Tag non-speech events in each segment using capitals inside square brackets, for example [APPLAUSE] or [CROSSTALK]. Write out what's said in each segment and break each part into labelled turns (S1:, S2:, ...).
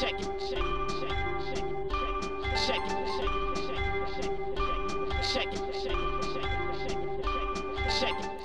S1: check it.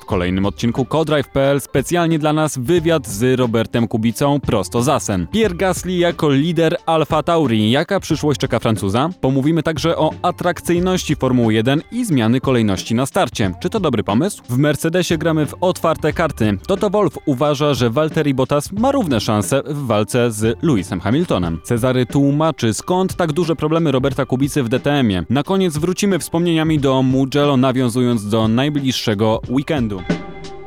S1: Kolejnym odcinku Codrive.pl specjalnie dla nas wywiad z Robertem Kubicą prosto z Asen. Pierre Gasly jako lider Alfa Tauri. Jaka przyszłość czeka Francuza? Pomówimy także o atrakcyjności Formuły 1 i zmiany kolejności na starcie. Czy to dobry pomysł? W Mercedesie gramy w otwarte karty. Toto Wolf uważa, że Valtteri Bottas ma równe szanse w walce z Lewisem Hamiltonem. Cezary tłumaczy skąd tak duże problemy Roberta Kubicy w DTM-ie. Na koniec wrócimy wspomnieniami do Mugello nawiązując do najbliższego weekendu. you.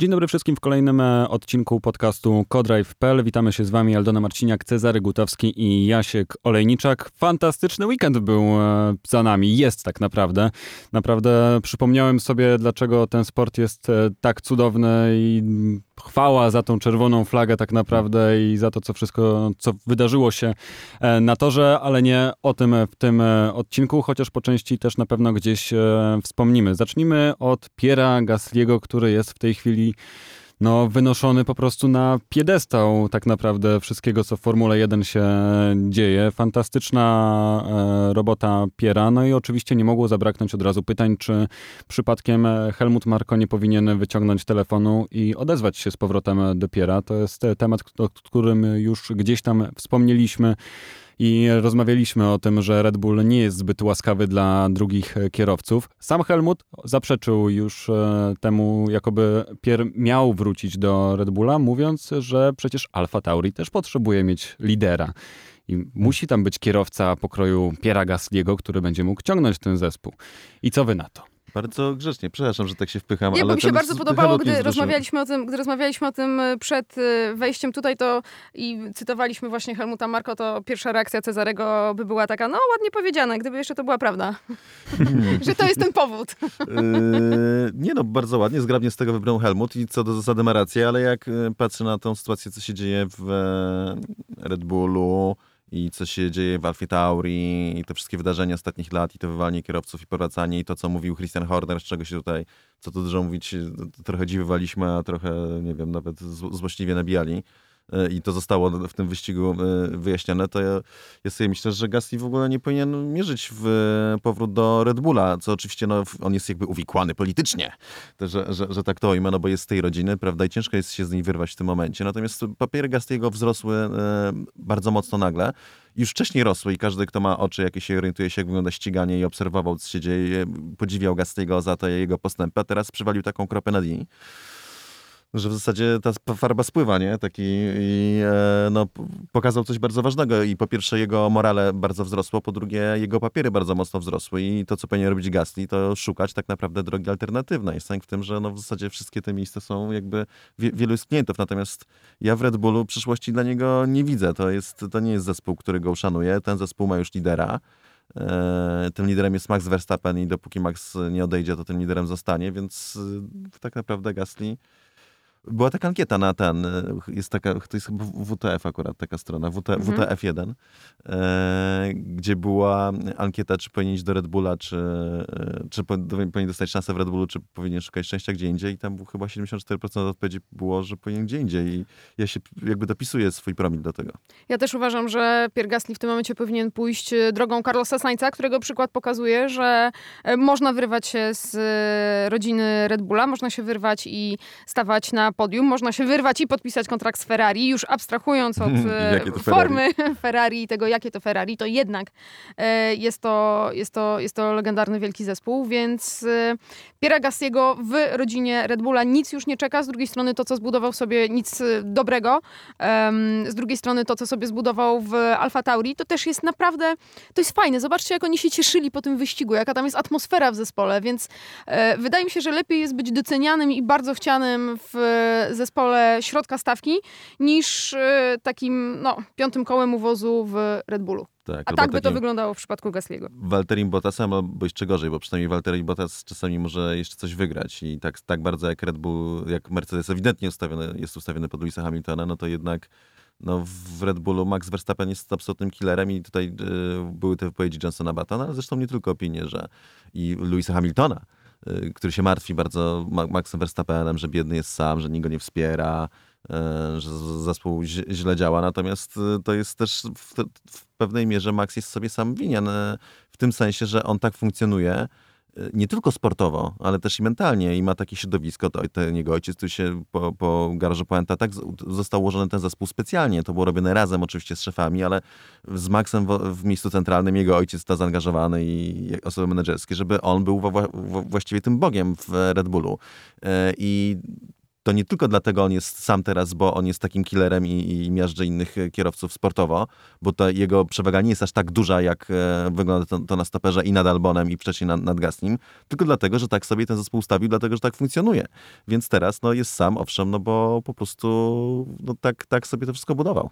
S1: Dzień dobry wszystkim w kolejnym e, odcinku podcastu Codrive.pl. Witamy się z Wami Aldona Marciniak, Cezary Gutowski i Jasiek Olejniczak. Fantastyczny weekend był e, za nami, jest tak naprawdę. Naprawdę przypomniałem sobie, dlaczego ten sport jest e, tak cudowny i chwała za tą czerwoną flagę tak naprawdę i za to, co wszystko, co wydarzyło się na torze, ale nie o tym w tym odcinku, chociaż po części też na pewno gdzieś wspomnimy. Zacznijmy od Piera Gasliego, który jest w tej chwili no, wynoszony po prostu na piedestał tak naprawdę wszystkiego, co w Formule 1 się dzieje. Fantastyczna e, robota Piera. No i oczywiście nie mogło zabraknąć od razu pytań, czy przypadkiem Helmut Marko nie powinien wyciągnąć telefonu i odezwać się z powrotem do Piera. To jest temat, o którym już gdzieś tam wspomnieliśmy i rozmawialiśmy o tym, że Red Bull nie jest zbyt łaskawy dla drugich kierowców. Sam Helmut zaprzeczył już e, temu, jakoby Pier miał wrócić do Red Bulla, mówiąc, że przecież Alfa Tauri też potrzebuje mieć lidera. I musi tam być kierowca pokroju Piera Gasliego, który będzie mógł ciągnąć ten zespół. I co wy na to?
S2: Bardzo grzecznie, przepraszam, że tak się wpycham.
S3: Nie,
S2: ale
S3: bo mi się bardzo podobało, gdy rozmawialiśmy, o tym, gdy rozmawialiśmy o tym e, przed e, wejściem tutaj, to i cytowaliśmy właśnie Helmuta Marko, to pierwsza reakcja Cezarego by była taka, no ładnie powiedziane, gdyby jeszcze to była prawda. [LAUGHS] że to jest ten powód.
S2: yy, nie no, bardzo ładnie, zgrabnie z tego wybrał Helmut i co do zasady ma rację, ale jak patrzę na tą sytuację, co się dzieje w Red Bullu, i co się dzieje w Alfie Tauri i te wszystkie wydarzenia ostatnich lat i to wywalnie kierowców i powracanie i to, co mówił Christian Horner, z czego się tutaj, co tu dużo mówić, trochę dziwywaliśmy, a trochę, nie wiem, nawet złośliwie nabijali. E, i to zostało w tym wyścigu e, wyjaśnione, to ja, ja sobie myślę, że Gasly w ogóle nie powinien mierzyć w powrót do Red Bulla, co oczywiście no, on jest jakby uwikłany politycznie, że, że, że tak to ujmę, no bo jest z tej rodziny, prawda, i ciężko jest się z niej wyrwać w tym momencie. Natomiast papiery Gastiego wzrosły e, bardzo mocno nagle. Już wcześniej rosły i każdy, kto ma oczy, jakie się orientuje się, jak wygląda ściganie i obserwował, co się dzieje, podziwiał Gastiego za te jego postępy, a teraz przywalił taką kropę na dni że w zasadzie ta farba spływa, nie? Taki, i, e, no, pokazał coś bardzo ważnego i po pierwsze jego morale bardzo wzrosło, po drugie jego papiery bardzo mocno wzrosły i to, co powinien robić Gasly, to szukać tak naprawdę drogi alternatywnej. Jest sęk w tym, że no, w zasadzie wszystkie te miejsca są jakby, wie, wielu jest klientów, natomiast ja w Red Bullu przyszłości dla niego nie widzę. To, jest, to nie jest zespół, który go uszanuje. Ten zespół ma już lidera. E, tym liderem jest Max Verstappen i dopóki Max nie odejdzie, to tym liderem zostanie, więc e, tak naprawdę Gasly była taka ankieta na ten, e, jest taka, to jest chyba WTF akurat taka strona, WT, mhm. WTF1, e, gdzie była ankieta, czy powinien iść do Red Bulla, czy, e, czy powinien dostać szansę w Red Bullu, czy powinien szukać szczęścia gdzie indziej i tam chyba 74% odpowiedzi było, że powinien gdzie indziej i ja się jakby dopisuję swój promil do tego.
S3: Ja też uważam, że Pierre Gasly w tym momencie powinien pójść e, drogą Carlosa Sainza, którego przykład pokazuje, że można wyrwać się z rodziny Red Bulla, można się wyrwać i stawać na podium, można się wyrwać i podpisać kontrakt z Ferrari, już abstrahując od e, formy [LAUGHS] Ferrari i tego, jakie to Ferrari, to jednak e, jest to, jest to, jest to legendarny wielki zespół, więc e, Piera Gassiego w rodzinie Red Bulla nic już nie czeka, z drugiej strony to, co zbudował sobie, nic dobrego, z drugiej strony to, co sobie zbudował w Alfa Tauri, to też jest naprawdę, to jest fajne. Zobaczcie, jak oni się cieszyli po tym wyścigu, jaka tam jest atmosfera w zespole, więc wydaje mi się, że lepiej jest być docenianym i bardzo chcianym w zespole środka stawki niż e, takim no, piątym kołem uwozu w Red Bullu. Tak, A tak by to wyglądało w przypadku Gasliego.
S2: Walterim Bottasem, albo jeszcze gorzej, bo przynajmniej Walterim Bottas czasami może jeszcze coś wygrać i tak, tak bardzo jak Red Bull, jak Mercedes ewidentnie ustawiony, jest ustawiony pod Louisa Hamiltona, no to jednak no, w Red Bullu Max Verstappen jest absolutnym killerem i tutaj y, były te wypowiedzi Johnsona Battona, ale zresztą nie tylko opinie, że i Louisa Hamiltona, y, który się martwi bardzo Maxem Verstappenem, że biedny jest sam, że nikt go nie wspiera, y, że zespół źle działa. Natomiast to jest też w, w pewnej mierze Max jest sobie sam winien, w tym sensie, że on tak funkcjonuje, nie tylko sportowo, ale też i mentalnie i ma takie środowisko, to ten jego ojciec, który się po, po garażu Poenta tak został ułożony ten zespół specjalnie, to było robione razem oczywiście z szefami, ale z Maxem w, w miejscu centralnym jego ojciec to zaangażowany i osoby menedżerskie, żeby on był właściwie tym bogiem w Red Bullu. E, i to nie tylko dlatego on jest sam teraz, bo on jest takim killerem i, i miażdży innych e, kierowców sportowo, bo to jego przewaga nie jest aż tak duża, jak e, wygląda to, to, na stoperze i nad Albonem i wcześniej nad, nad Gaslim, tylko dlatego, że tak sobie ten zespół ustawił, dlatego, że tak funkcjonuje. Więc teraz no, jest sam, owszem, no bo po prostu no, tak, tak sobie to wszystko budował.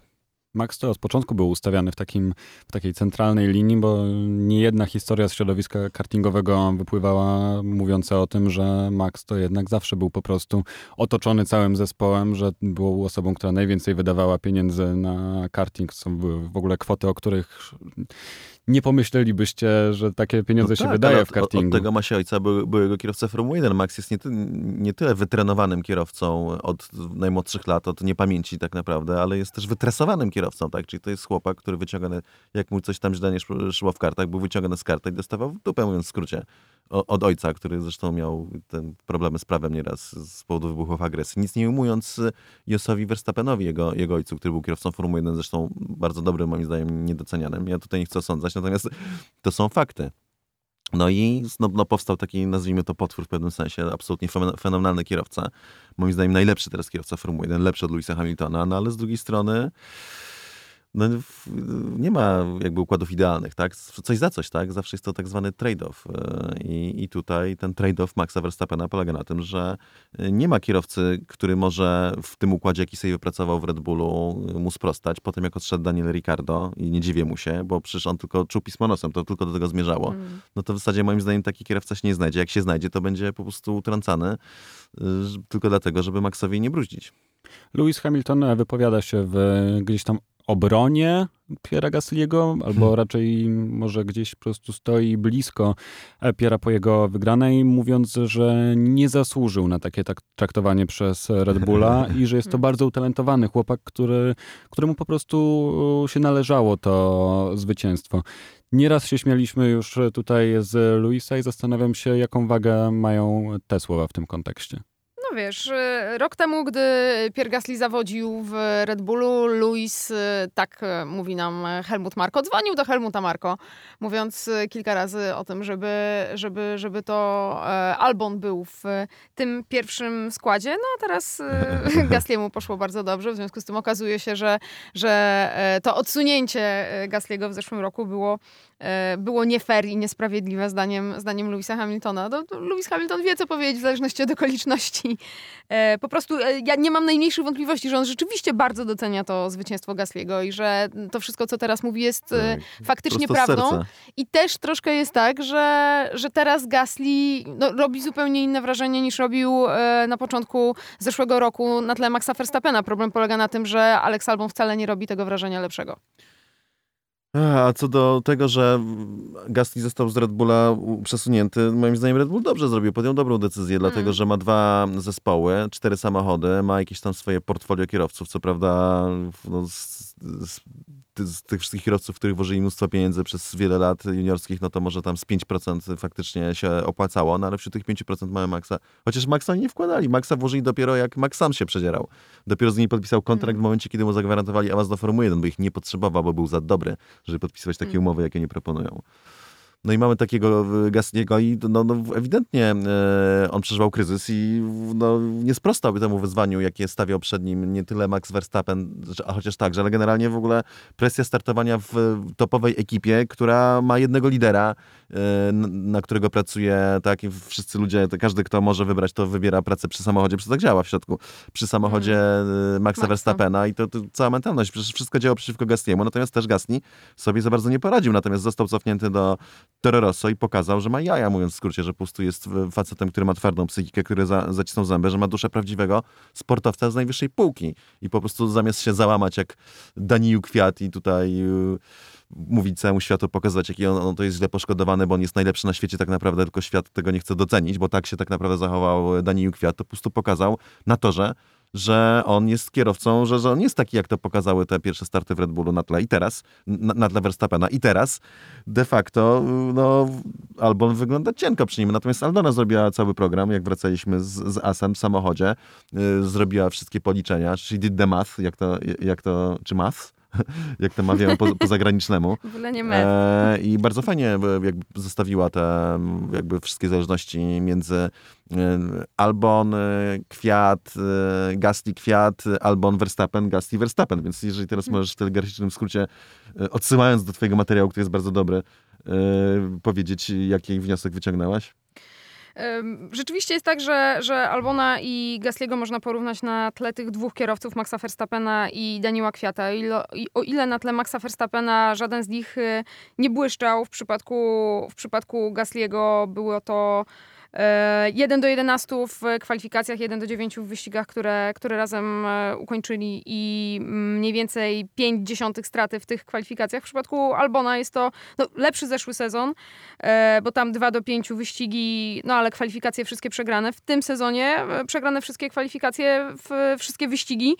S1: Max to od początku był ustawiany w, takim, w takiej centralnej linii, bo nie jedna historia z środowiska kartingowego wypływała mówiąca o tym, że Max to jednak zawsze był po prostu otoczony całym zespołem, że był osobą, która najwięcej wydawała pieniędzy na karting. Są w ogóle kwoty, o których nie pomyślelibyście, że takie pieniądze no się tak, wydaje w kartingu.
S2: Od, tego ma się ojca był, byłego kierowca Formuły 1. Max jest nie, ty, nie tyle wytrenowanym kierowcą od najmłodszych lat, od niepamięci tak naprawdę, ale jest też wytresowanym kierowcą, tak? Czyli to jest chłopak, który wyciągany, jak mu coś tam źle nie szło w kartach, był wyciągany z karty i dostawał dupę, mówiąc w skrócie od ojca, który zresztą miał ten problemy z prawem nieraz z powodu wybuchów agresji. Nic nie ujmując y, Josowi Verstappenowi, jego, jego ojcu, który był kierowcą Formuły 1, zresztą bardzo dobrym, moim zdaniem, niedocenianym. Ja tutaj nie chcę osądzać, natomiast to są fakty. No i no, no, powstał taki, nazwijmy to potwór w pewnym sensie, absolutnie fenomenalny kierowca. Moim zdaniem najlepszy teraz kierowca Formuły 1, lepszy od Louisa Hamiltona, no ale z drugiej strony no, nie ma jakby układów idealnych, tak? Coś za coś, tak? Zawsze jest to tak zwany trade-off. E, I, I tutaj ten trade-off Maxa Verstappena polega na tym, że nie ma kierowcy, który może w tym układzie, jaki sobie wypracował w Red Bullu, mu sprostać. Potem jak odszedł Daniel Ricardo i nie dziwię mu się, bo przecież on tylko czuł pismo nosem, to tylko do tego zmierzało. Mm. No to w zasadzie moim zdaniem taki kierowca się nie znajdzie. Jak się znajdzie, to będzie po prostu utrącany y, tylko dlatego, żeby Maxowi nie bruździć.
S1: Lewis Hamilton wypowiada się w gdzieś tam obronie Piera Gasly'ego, albo hmm. raczej może gdzieś po prostu stoi blisko Piera po jego wygranej, mówiąc, że nie zasłużył na takie tak traktowanie przez Red Bulla [LAUGHS] i że jest to bardzo utalentowany chłopak, który, któremu po prostu się należało to zwycięstwo. Nieraz się śmialiśmy już tutaj z Luisa i zastanawiam się, jaką wagę mają te słowa w tym kontekście.
S3: No wiesz, y, rok temu, gdy Pierre Gasly zawodził w Red Bullu, Luis, y, tak y, mówi nam Helmut Marko, dzwonił do Helmuta Marko, mówiąc kilka razy o tym, żeby, żeby, żeby to e, Albon był w tym pierwszym składzie. No a teraz [LAUGHS] Gasliemu poszło bardzo dobrze, w związku z tym okazuje się, że, że e, to odsunięcie e, Gasliego w zeszłym roku było było nie fair i niesprawiedliwe zdaniem, zdaniem Louisa Hamiltona. No, Lewis Hamilton wie, co powiedzieć w zależności od okoliczności. E, po prostu e, ja nie mam najmniejszych wątpliwości, że on rzeczywiście bardzo docenia to zwycięstwo Gasliego i że to wszystko, co teraz mówi, jest faktycznie prawdą. I też troszkę jest tak, że, że teraz Gasly no, robi zupełnie inne wrażenie niż robił na początku zeszłego roku na tle Maxa Verstappena. Problem polega na tym, że Alex Albon wcale nie robi tego wrażenia lepszego.
S2: A co do tego, że Gasly został z Red Bulla przesunięty, moim zdaniem Red Bull dobrze zrobił, podjął dobrą decyzję, dlatego mm. że ma dwa zespoły, cztery samochody, ma jakieś tam swoje portfolio kierowców, co prawda no, z, z, z tych wszystkich kierowców, których włożyli mnóstwo pieniędzy przez wiele lat juniorskich, no to może tam z 5% faktycznie się opłacało, no ale wśród tych 5% mamy Maxa. Chociaż Maxa nie wkładali. Maxa włożyli dopiero jak Max sam się przedzierał. Dopiero z nimi podpisał kontrakt mm. w momencie, kiedy mu zagwarantowali awans do Formuły 1, bo ich nie potrzebował, bo był za dobry, żeby podpisywać takie mm. umowy, jakie nie proponują. No i mamy takiego Gasniego i no, no ewidentnie e, on przeżywał kryzys i no, nie sprostałby temu wyzwaniu, jakie stawiał przed nim nie tyle Max Verstappen, a chociaż także, ale generalnie w ogóle presja startowania w topowej ekipie, która ma jednego lidera, na którego pracuje, tak, i wszyscy ludzie, każdy, kto może wybrać, to wybiera pracę przy samochodzie, przez tak działa w środku, przy samochodzie mm. Maxa Maxa. Verstappena i to, to, cała mentalność, przecież wszystko działa przeciwko Gasniemu, natomiast też Gasni sobie za bardzo nie poradził, natomiast został cofnięty do Toro Rosso i pokazał, że ma jaja, mówiąc w skrócie, że po prostu jest facetem, który ma twardą psychikę, który za, zacisnął zęby, że ma duszę prawdziwego sportowca z najwyższej półki i po prostu zamiast się załamać jak Daniu Kwiat i tutaj mówić całemu światu, pokazać, jaki on, on to jest źle poszkodowany, bo on jest najlepszy na świecie tak naprawdę, tylko świat tego nie chce docenić, bo tak się tak naprawdę zachował Daniel Kwiat, to po prostu pokazał na torze, że on jest kierowcą, że, że on jest taki, jak to pokazały te pierwsze starty w Red Bullu na tle i teraz, na, na tle Verstappena. I teraz de facto no, Albon wygląda cienko przy nim. Natomiast Aldona zrobiła cały program, jak wracaliśmy z, z Asem w samochodzie. Yy, zrobiła wszystkie policzenia, czyli did the math, jak to, jak to czy math? [LAUGHS] jak to mawiają po, po zagranicznemu.
S3: E,
S2: I bardzo fajnie jakby zostawiła te jakby wszystkie zależności między e, Albon, e, Kwiat, e, Gasly, Kwiat, Albon, Verstappen, Gasly, Verstappen. Więc jeżeli teraz możesz w telegraficznym skrócie, odsyłając do twojego materiału, który jest bardzo dobry, powiedzieć, jaki wniosek wyciągnęłaś?
S3: Rzeczywiście jest tak, że, że Albona i Gasliego można porównać na tle tych dwóch kierowców, Maxa Verstappena i Daniela Kwiata. I, o ile na tle Maxa Verstappena żaden z nich y, nie błyszczał, w przypadku, w przypadku Gasliego było to 1 e, do 11 w kwalifikacjach, 1 do 9 w wyścigach, które, które razem e, ukończyli i mniej więcej 5 dziesiątych straty w tych kwalifikacjach. W przypadku Albona jest to no, lepszy zeszły sezon, e, bo tam 2 do 5 wyścigi, no ale kwalifikacje wszystkie przegrane. W tym sezonie przegrane wszystkie kwalifikacje, wszystkie wyścigi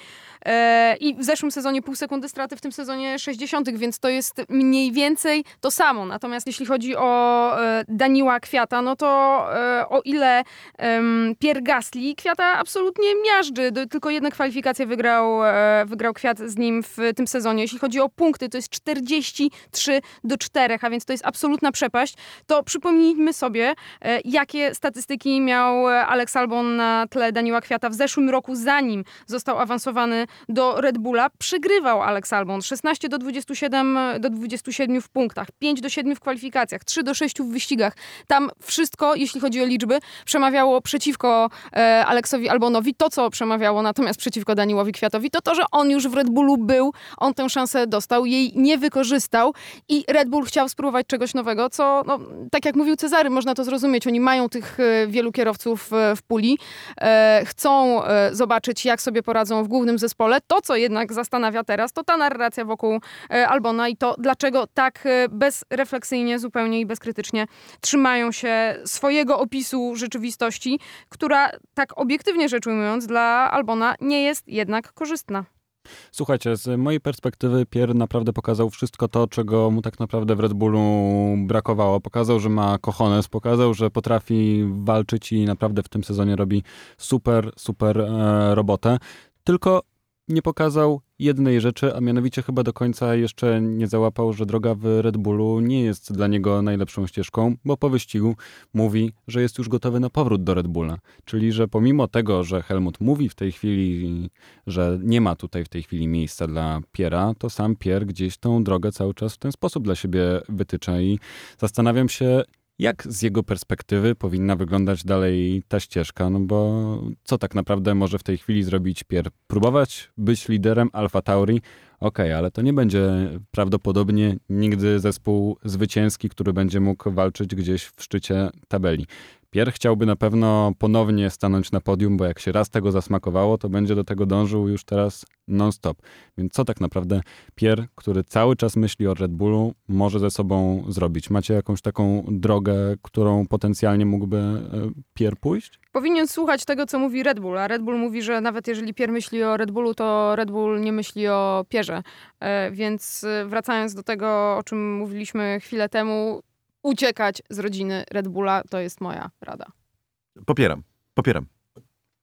S3: i w zeszłym sezonie pół sekundy straty, w tym sezonie 60, więc to jest mniej więcej to samo. Natomiast jeśli chodzi o Daniła Kwiata, no to o ile um, Pierre Gasly Kwiata absolutnie miażdży. Tylko jedne kwalifikacje wygrał, e, wygrał Kwiat z nim w tym sezonie. Jeśli chodzi o punkty, to jest 43 do 4, a więc to jest absolutna przepaść. To przypomnijmy sobie, e, jakie statystyki miał Alex Albon na tle Daniela Kwiata w zeszłym roku, zanim został awansowany do Red Bulla. Przegrywał Alex Albon 16 do 27, do 27 w punktach, 5 do 7 w kwalifikacjach, 3 do 6 w wyścigach. Tam wszystko, jeśli chodzi o liczby, przemawiało przeciwko e, Aleksowi Albonowi. To, co przemawiało natomiast przeciwko Daniłowi Kwiatowi, to to, że on już w Red Bullu był, on tę szansę dostał, jej nie wykorzystał i Red Bull chciał spróbować czegoś nowego, co, no, tak jak mówił Cezary, można to zrozumieć. Oni mają tych e, wielu kierowców e, w puli, e, chcą e, zobaczyć, jak sobie poradzą w głównym zespole. To, co jednak zastanawia teraz, to ta narracja wokół e, Albona i to, dlaczego tak bezrefleksyjnie zupełnie i bezkrytycznie trzymają się swojego opisu opisu rzeczywistości, która tak obiektywnie rzecz ujmując dla Albona nie jest jednak korzystna.
S1: Słuchajcie, z mojej perspektywy Pierre naprawdę pokazał wszystko to, czego mu tak naprawdę w Red Bullu brakowało. Pokazał, że ma cojones, pokazał, że potrafi walczyć i naprawdę w tym sezonie robi super, super e, robotę. Tylko nie pokazał jednej rzeczy, a mianowicie chyba do końca jeszcze nie załapał, że droga w Red Bullu nie jest dla niego najlepszą ścieżką, bo po wyścigu mówi, że jest już gotowy na powrót do Red Bulla. Czyli, że pomimo tego, że Helmut mówi w tej chwili, że nie ma tutaj w tej chwili miejsca dla Piera, to sam Pier gdzieś tą drogę cały czas w ten sposób dla siebie wytycza i zastanawiam się, jak z jego perspektywy powinna wyglądać dalej ta ścieżka? No bo co tak naprawdę może w tej chwili zrobić Pier? Próbować być liderem Alfa Tauri? Okej, okay, ale to nie będzie prawdopodobnie nigdy zespół zwycięski, który będzie mógł walczyć gdzieś w szczycie tabeli. Pier chciałby na pewno ponownie stanąć na podium, bo jak się raz tego zasmakowało, to będzie do tego dążył już teraz non-stop. Więc co tak naprawdę Pier, który cały czas myśli o Red Bullu, może ze sobą zrobić? Macie jakąś taką drogę, którą potencjalnie mógłby e, Pier pójść?
S3: Powinien słuchać tego, co mówi Red Bull, a Red Bull mówi, że nawet jeżeli Pier myśli o Red Bullu, to Red Bull nie myśli o Pierze. E, więc e, wracając do tego, o czym mówiliśmy chwilę temu, uciekać z rodziny Red Bulla, to jest moja rada.
S2: Popieram, popieram.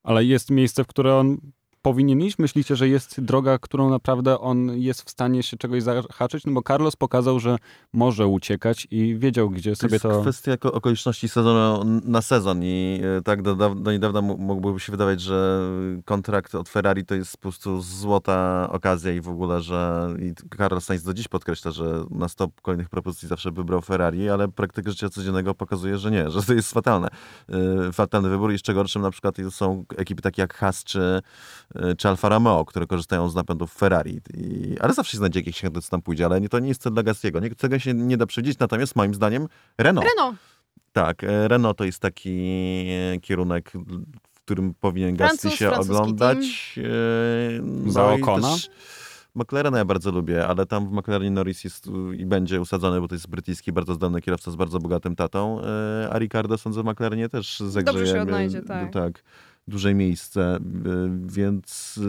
S1: Ale jest miejsce, w które on powinien iść? Myślicie, że jest droga, którą naprawdę on jest w stanie się czegoś zahaczyć? No bo Carlos pokazał, że może uciekać i wiedział, gdzie sobie to...
S2: To jest kwestia okoliczności sezonu na sezon i e, tak do, do niedawna mogłoby się wydawać, że kontrakt od Ferrari to jest po prostu złota okazja i w ogóle, że i Carlos Sainz do dziś podkreśla, że na stop kolejnych propozycji zawsze wybrał Ferrari, ale praktyka życia codziennego pokazuje, że nie, że to jest fatalne. E, fatalny wybór. Jeszcze gorszym na przykład są ekipy takie jak Haas czy czy Alfa Romeo, które korzystają z napędów Ferrari. I, ale zawsze się znajdzie jakiś chętny, co tam pójdzie, ale nie, to nie jest cel dla Gastiego. Nie, tego się nie da przewidzieć, natomiast moim zdaniem Renault.
S3: Renault.
S2: Tak, e, Renault to jest taki e, kierunek, w którym powinien Gasly się oglądać.
S1: No Za Okona?
S2: McLarena ja bardzo lubię, ale tam w McLarenie Norris jest i będzie usadzony, bo to jest brytyjski, bardzo zdolny kierowca z bardzo bogatym tatą, e, a Ricardo sądzę w McLarenie też zagrzeje.
S3: Dobrze się odnajdzie, tak.
S2: tak duże miejsce, więc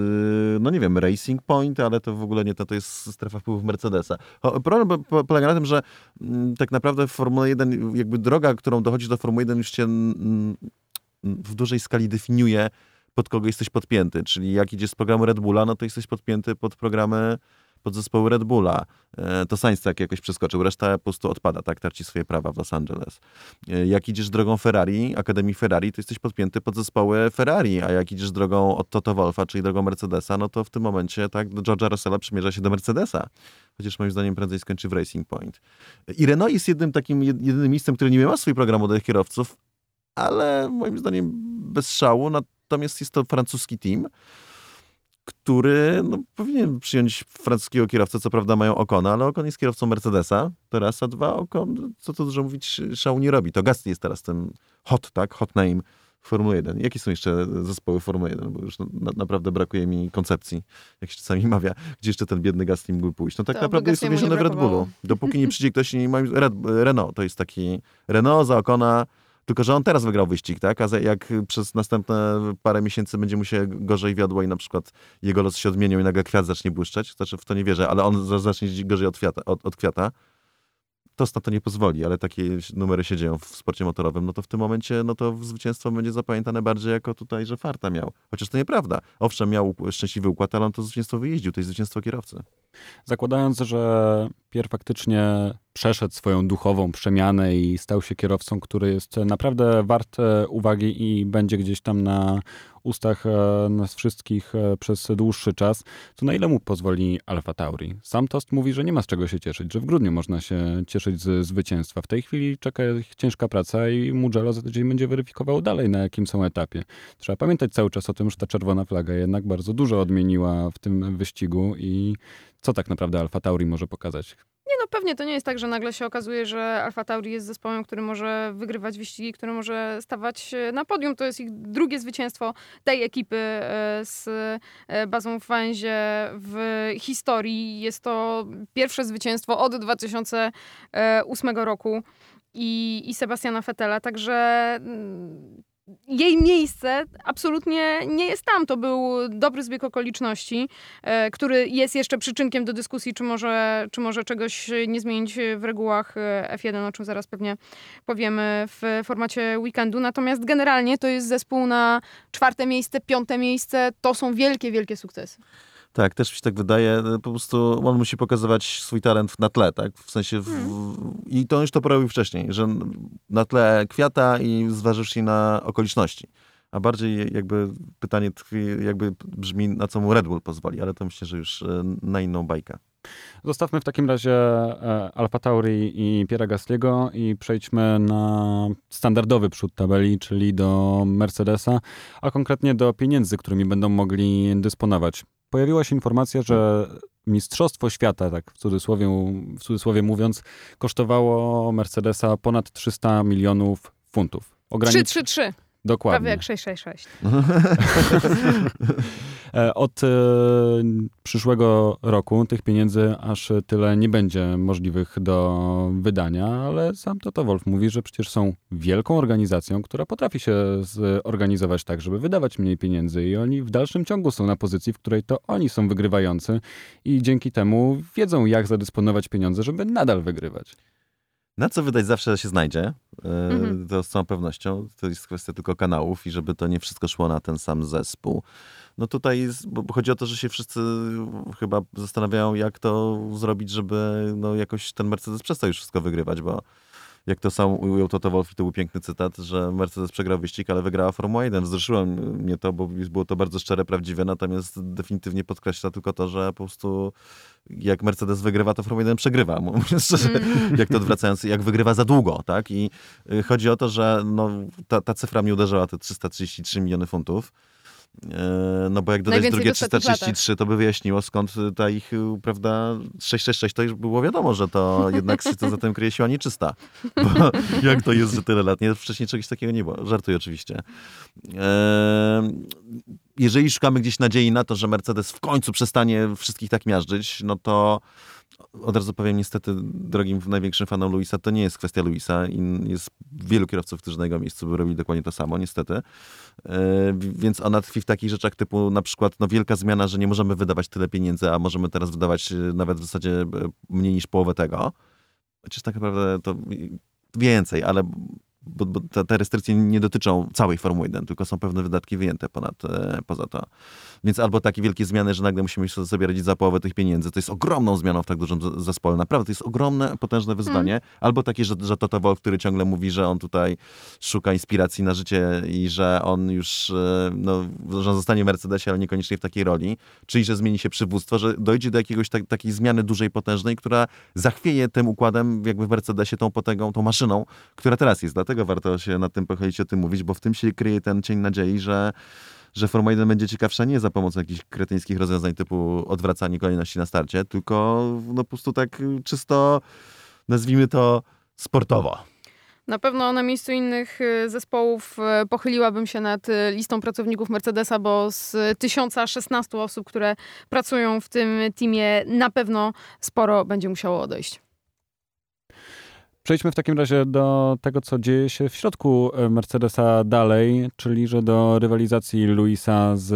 S2: no nie wiem, Racing Point, ale to w ogóle nie to, to jest strefa wpływów Mercedesa. Problem polega na tym, że mm, tak naprawdę Formuła 1, jakby droga, którą dochodzi do Formuły 1 już cię w dużej skali definiuje, pod kogo jesteś podpięty. Czyli jak idziesz z programu Red Bulla, no to jesteś podpięty pod programy podzespołu Red Bulla. E, to Sainz tak jakoś przeskoczył, reszta po prostu odpada, tak, tarci swoje prawa w Los Angeles. E, jak idziesz drogą Ferrari, Akademii Ferrari, to jesteś podpięty pod zespoły Ferrari, a jak idziesz drogą od Toto Wolfa, czyli drogą Mercedesa, no to w tym momencie, tak, George'a Russella przymierza się do Mercedesa. Chociaż moim zdaniem prędzej skończy w Racing Point. I Renault jest jednym takim, jedynym miejscem, które nie ma swój program młodych kierowców, ale moim zdaniem bez szału, natomiast jest to francuski team, który no, powinien przyjąć francuskiego kierowcę. Co prawda mają Okona, ale Okon jest kierowcą Mercedesa. Teraz, a dwa Okon, co tu dużo mówić, szału nie robi. To Gasly jest teraz ten hot, tak? Hot name Formuły 1. Jakie są jeszcze zespoły Formuły 1? Bo już na, naprawdę brakuje mi koncepcji, jak się czasami mawia, gdzie jeszcze ten biedny Gasly mógłby pójść. No tak to naprawdę jest uwięziony w Red Bullu. Dopóki nie przyjdzie ktoś, nie ma... Red, Renault to jest taki Renault za Okona tylko, że on teraz wygrał wyścig, tak? A jak przez następne parę miesięcy będzie mu się gorzej wiodło i na przykład jego los się odmienią i nagle kwiat zacznie błyszczeć, znaczy w to nie wierzę, ale on zacznie gorzej od, kwiata, od, od kwiata, to na to nie pozwoli, ale takie numery się dzieją w sporcie motorowym, no to w tym momencie no to zwycięstwo będzie zapamiętane bardziej jako tutaj, że farta miał. Chociaż to nieprawda. Owszem, miał szczęśliwy układ, ale on to zwycięstwo wyjeździł, to jest zwycięstwo kierowcy.
S1: Zakładając, że Pier faktycznie przeszedł swoją duchową przemianę i stał się kierowcą, który jest naprawdę wart e, uwagi i będzie gdzieś tam na ustach e, nas wszystkich e, przez dłuższy czas, to na ile mu pozwoli Alfa Tauri? Sam Tost mówi, że nie ma z czego się cieszyć, że w grudniu można się cieszyć z zwycięstwa. W tej chwili czeka ich ciężka praca i Mugello za tydzień będzie weryfikował dalej, na jakim są etapie. Trzeba pamiętać cały czas o tym, że ta czerwona flaga jednak bardzo dużo odmieniła w tym wyścigu i co tak naprawdę Alfa Tauri może pokazać?
S3: No, pewnie to nie jest tak, że nagle się okazuje, że Alfa Tauri jest zespołem, który może wygrywać wyścigi, który może stawać na podium. To jest ich drugie zwycięstwo tej ekipy e, z e, bazą w Węzie w historii. Jest to pierwsze zwycięstwo od 2008 roku i, i Sebastiana Fetela, także mm, jej miejsce absolutnie nie jest tam. To był dobry zbieg okoliczności, e, który jest jeszcze przyczynkiem do dyskusji, czy może, czy może czegoś nie zmienić w regułach e, F1, o czym zaraz pewnie powiemy w formacie weekendu. Natomiast generalnie to jest zespół na czwarte miejsce, piąte miejsce. To są wielkie, wielkie sukcesy.
S2: Tak, też mi się tak wydaje. Po prostu on musi pokazywać swój talent na tle, tak? W sensie. W, hmm. I to już to porobił wcześniej, że na tle kwiata i zważywszy na okoliczności. A bardziej jakby pytanie tkwi, jakby brzmi, na co mu Red Bull pozwoli, ale to myślę, że już e, na inną bajkę.
S1: Zostawmy w takim razie e, Alfa Tauri i Piera Gasliego i przejdźmy na standardowy przód tabeli, czyli do Mercedesa, a konkretnie do pieniędzy, którymi będą mogli dysponować pojawiła się informacja, że Mistrzostwo Świata, tak w cudzysłowie, w cudzysłowie mówiąc, kosztowało Mercedesa ponad 300 milionów funtów.
S3: Ogranic... 333.
S1: Dokładnie.
S3: Prawie jak 666. [LAUGHS]
S1: E, od e, przyszłego roku tych pieniędzy aż tyle nie będzie możliwych do wydania, ale sam Toto Wolf mówi, że przecież są wielką organizacją, która potrafi się zorganizować tak, żeby wydawać mniej pieniędzy i oni w dalszym ciągu są na pozycji, w której to oni są wygrywający i dzięki temu wiedzą, jak zadysponować pieniądze, żeby nadal wygrywać.
S2: Na co wydać zawsze się znajdzie, e, mhm. to z całą pewnością. To jest kwestia tylko kanałów i żeby to nie wszystko szło na ten sam zespół. No tutaj jest, bo chodzi o to, że się wszyscy chyba zastanawiają, jak to zrobić, żeby no jakoś ten Mercedes przestał już wszystko wygrywać, bo jak to sam ujął Toto Wolff i to był piękny cytat, że Mercedes przegrał wyścig, ale wygrała Formuła 1. Wzruszyło mnie to, bo było to bardzo szczere, prawdziwe, natomiast definitywnie podkreśla tylko to, że po prostu jak Mercedes wygrywa, to Formuła 1 przegrywa. [LAUGHS] Szczerze, mm. jak to odwracając, jak wygrywa za długo, tak? I y, chodzi o to, że no, ta, ta cyfra mnie uderzyła, te 333 miliony funtów. E, no bo jak dodać drugie 333, to by wyjaśniło skąd ta ich, prawda, 666 to już było wiadomo, że to jednak to za tym kryje siła nieczysta. [LAUGHS] Bo jak to jest, że tyle lat? Nie, wcześniej czegoś takiego nie było. Żartuję oczywiście. Eee, jeżeli szukamy gdzieś nadziei na to, że Mercedes w końcu przestanie wszystkich tak miażdżyć, no to od razu powiem niestety drogim największym fanom Luisa, to nie jest kwestia Luisa jest wielu kierowców, którzy na jego miejscu by robili dokładnie to samo, niestety. E, więc ona tkwi w takich rzeczach typu na przykład no, wielka zmiana, że nie możemy wydawać tyle pieniędzy, a możemy teraz wydawać e, nawet w zasadzie e, mniej niż połowę tego. Chociaż tak naprawdę to więcej, ale bo, bo te, restrykcje nie dotyczą całej Formuły 1, tylko są pewne wydatki wyjęte ponad, poza to. Więc albo takie wielkie zmiany, że nagle musimy sobie radzić za połowę tych pieniędzy. To jest ogromną zmianą w tak dużym zespole. Naprawdę, to jest ogromne, potężne wyzwanie. Mm. Albo takie, że, że Toto Wolf, który ciągle mówi, że on tutaj szuka inspiracji na życie i że on już, e, no, że on zostanie w Mercedesie, ale niekoniecznie w takiej roli. Czyli, że zmieni się przywództwo, że dojdzie do jakiegoś tak, takiej zmiany dużej, potężnej, która zachwieje tym układem jakby w Mercedesie tą potęgą, tą maszyną, która teraz jest. Dlatego dlatego warto się nad tym pochylić, o tym mówić, bo w tym się kryje ten cień nadziei, że że Formuła 1 będzie ciekawsza nie za pomocą jakichś kretyńskich rozwiązań typu odwracanie kolejności na starcie, tylko no po prostu tak czysto, nazwijmy to, sportowo.
S3: Na pewno na miejscu innych y, zespołów y, pochyliłabym się nad y, listą pracowników Mercedesa, bo z 1016 osób, które pracują w tym teamie, na pewno sporo będzie musiało odejść.
S1: Przejdźmy w takim razie do tego, co dzieje się w środku e, Mercedesa dalej, czyli że do rywalizacji Luisa z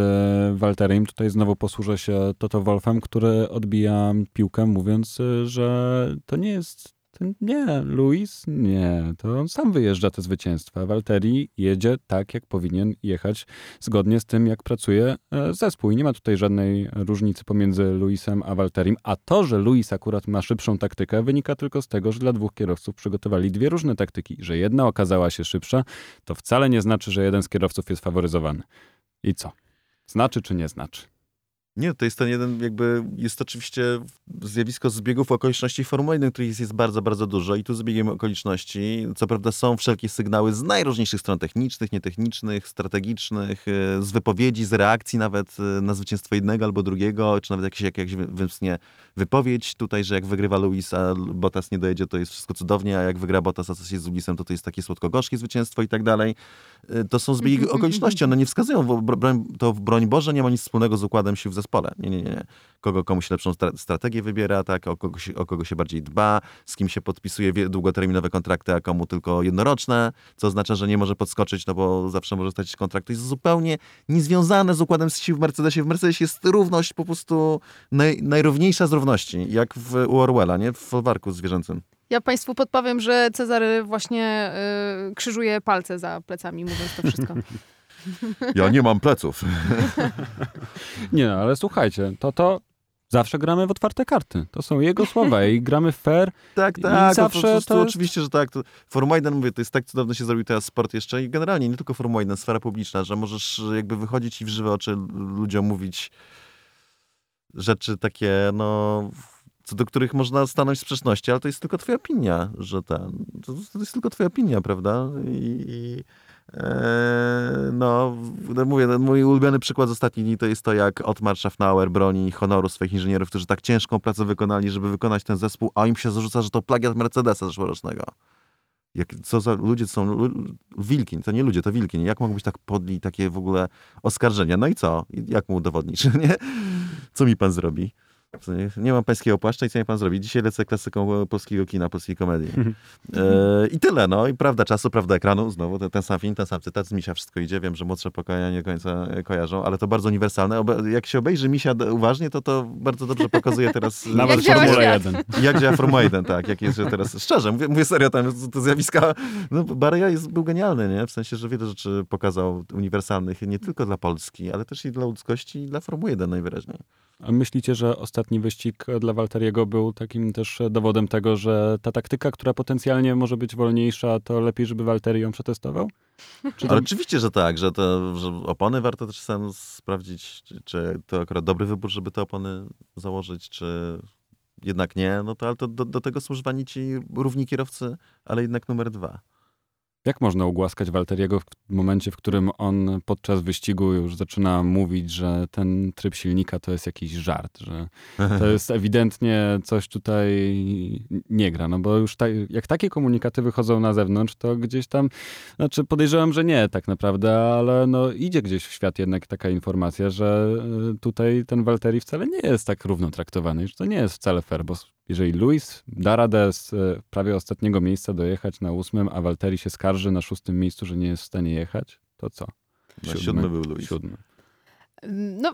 S1: Walterem. Tutaj znowu posłużę się Toto Wolfem, który odbija piłkę, mówiąc, e, że to nie jest nie, Luis nie, to on sam wyjeżdża te zwycięstwa. Walteri jedzie tak, jak powinien jechać, zgodnie z tym, jak pracuje e, zespół. I nie ma tutaj żadnej różnicy pomiędzy Luisem a Walterim. A to, że Luis akurat ma szybszą taktykę, wynika tylko z tego, że dla dwóch kierowców przygotowali dwie różne taktyki. Że jedna okazała się szybsza, to wcale nie znaczy, że jeden z kierowców jest faworyzowany. I co? Znaczy czy nie znaczy?
S2: Nie, to jest ten jeden, jakby, jest oczywiście zjawisko zbiegów okoliczności Formuły 1, których jest, jest bardzo, bardzo dużo i tu zbiegiem okoliczności, co prawda są wszelkie sygnały z najróżniejszych stron technicznych, nietechnicznych, strategicznych, e, z wypowiedzi, z reakcji nawet e, na zwycięstwo jednego albo drugiego, czy nawet jakieś, jakieś wymknie wypowiedź tutaj, że jak wygrywa Luis, a Bottas nie dojedzie, to jest wszystko cudownie, a jak wygra Bottas, a coś jest z Luisem, to to jest takie słodko-gorzkie zwycięstwo i tak dalej. E, to są zbiegi [LAUGHS] okoliczności, one nie wskazują, to w broń Boże nie ma nic wspólnego z układem sił w zespole. Nie, nie, nie. Kogo komuś lepszą strategię wybiera, tak, o kogo, się, o kogo się bardziej dba, z kim się podpisuje długoterminowe kontrakty, a komu tylko jednoroczne, co oznacza, że nie może podskoczyć, no bo zawsze może stać kontrakt. To jest zupełnie niezwiązane z układem sił w Mercedesie. W Mercedesie jest równość po prostu naj, najrówniejsza z równości, jak w, u Orwella, nie? W folwarku zwierzęcym.
S3: Ja Państwu podpowiem, że Cezary właśnie y, krzyżuje palce za plecami, mówiąc to wszystko. [LAUGHS]
S2: Ja nie mam pleców. [LAUGHS]
S1: nie no, ale słuchajcie, to to zawsze gramy w otwarte karty. To są jego słowa i gramy fair. [LAUGHS]
S2: Tak, tak. zawsze to, to, to, oczywiście, że tak. To, Formuła 1, mówię, to jest tak cudownie się zrobił teraz sport jeszcze i generalnie nie tylko Formuła 1, sfera publiczna, że możesz jakby wychodzić i w żywe oczy ludziom mówić rzeczy takie, no co do których można stanąć w sprzeczności, ale to jest tylko twoja opinia, że ten, to, to jest tylko twoja opinia, prawda? I, i no, mówię, no, mój ulubiony przykład z ostatnich dni to jest to, jak Otmar Schaffnauer broni honoru swoich inżynierów, którzy tak ciężką pracę wykonali, żeby wykonać ten zespół, a im się zarzuca, że to plagiat Mercedesa zeszłorocznego. Jak, co za ludzie to są wilki, to nie ludzie, to wilki. Jak mogą być tak podli takie w ogóle oskarżenia? No i co? Jak mu udowodnić? [LAUGHS] Nie? Co mi pan zrobi? Nie mam pańskiego płaszcza i co nie pan zrobi? Dzisiaj lecę klasyką polskiego kina, polskiej komedii. E, I tyle, no. I prawda czasu, prawda ekranu. Znowu ten, ten sam film, ten sam cytat. Z Misia wszystko idzie. Wiem, że młodsze pokolenia nie do końca kojarzą, ale to bardzo uniwersalne. Jak się obejrzy Misia uważnie, to to bardzo dobrze pokazuje teraz... [LAUGHS]
S1: Nawet Formuła 1.
S2: Jak działa Formuła 1, tak. Jak jest teraz... Szczerze, mówię, mówię serio, tam to zjawiska... No, Bareja jest, był genialny, nie? W sensie, że wiele rzeczy pokazał uniwersalnych nie tylko dla Polski, ale też i dla ludzkości i dla Formuły 1 najwyraźniej.
S1: Myślicie, że ostatni wyścig dla Walteriego był takim też dowodem tego, że ta taktyka, która potencjalnie może być wolniejsza, to lepiej, żeby Walteri ją przetestował?
S2: Ale oczywiście, że tak, że, to, że opony warto też sam sprawdzić, czy, czy to akurat dobry wybór, żeby te opony założyć, czy jednak nie, no to ale to do, do tego służbani ci równi kierowcy, ale jednak numer dwa.
S1: Jak można ugłaskać Walteriego w momencie, w którym on podczas wyścigu już zaczyna mówić, że ten tryb silnika to jest jakiś żart, że to [LAUGHS] jest ewidentnie coś tutaj nie gra, no bo już ta, jak takie komunikaty wychodzą na zewnątrz, to gdzieś tam, znaczy podejrzewam, że nie tak naprawdę, ale no idzie gdzieś w świat jednak taka informacja, że e, tutaj ten Walteri wcale nie jest tak równo traktowany, że to nie jest wcale fair, bo jeżeli Luis da radę z e, prawie ostatniego miejsca dojechać na ósmym, a Walteri się skarży na szóstym miejscu, że nie jest w stanie jechać, to co?
S2: Siódmy, siódmy był Luis.
S1: Siódmy.
S3: No,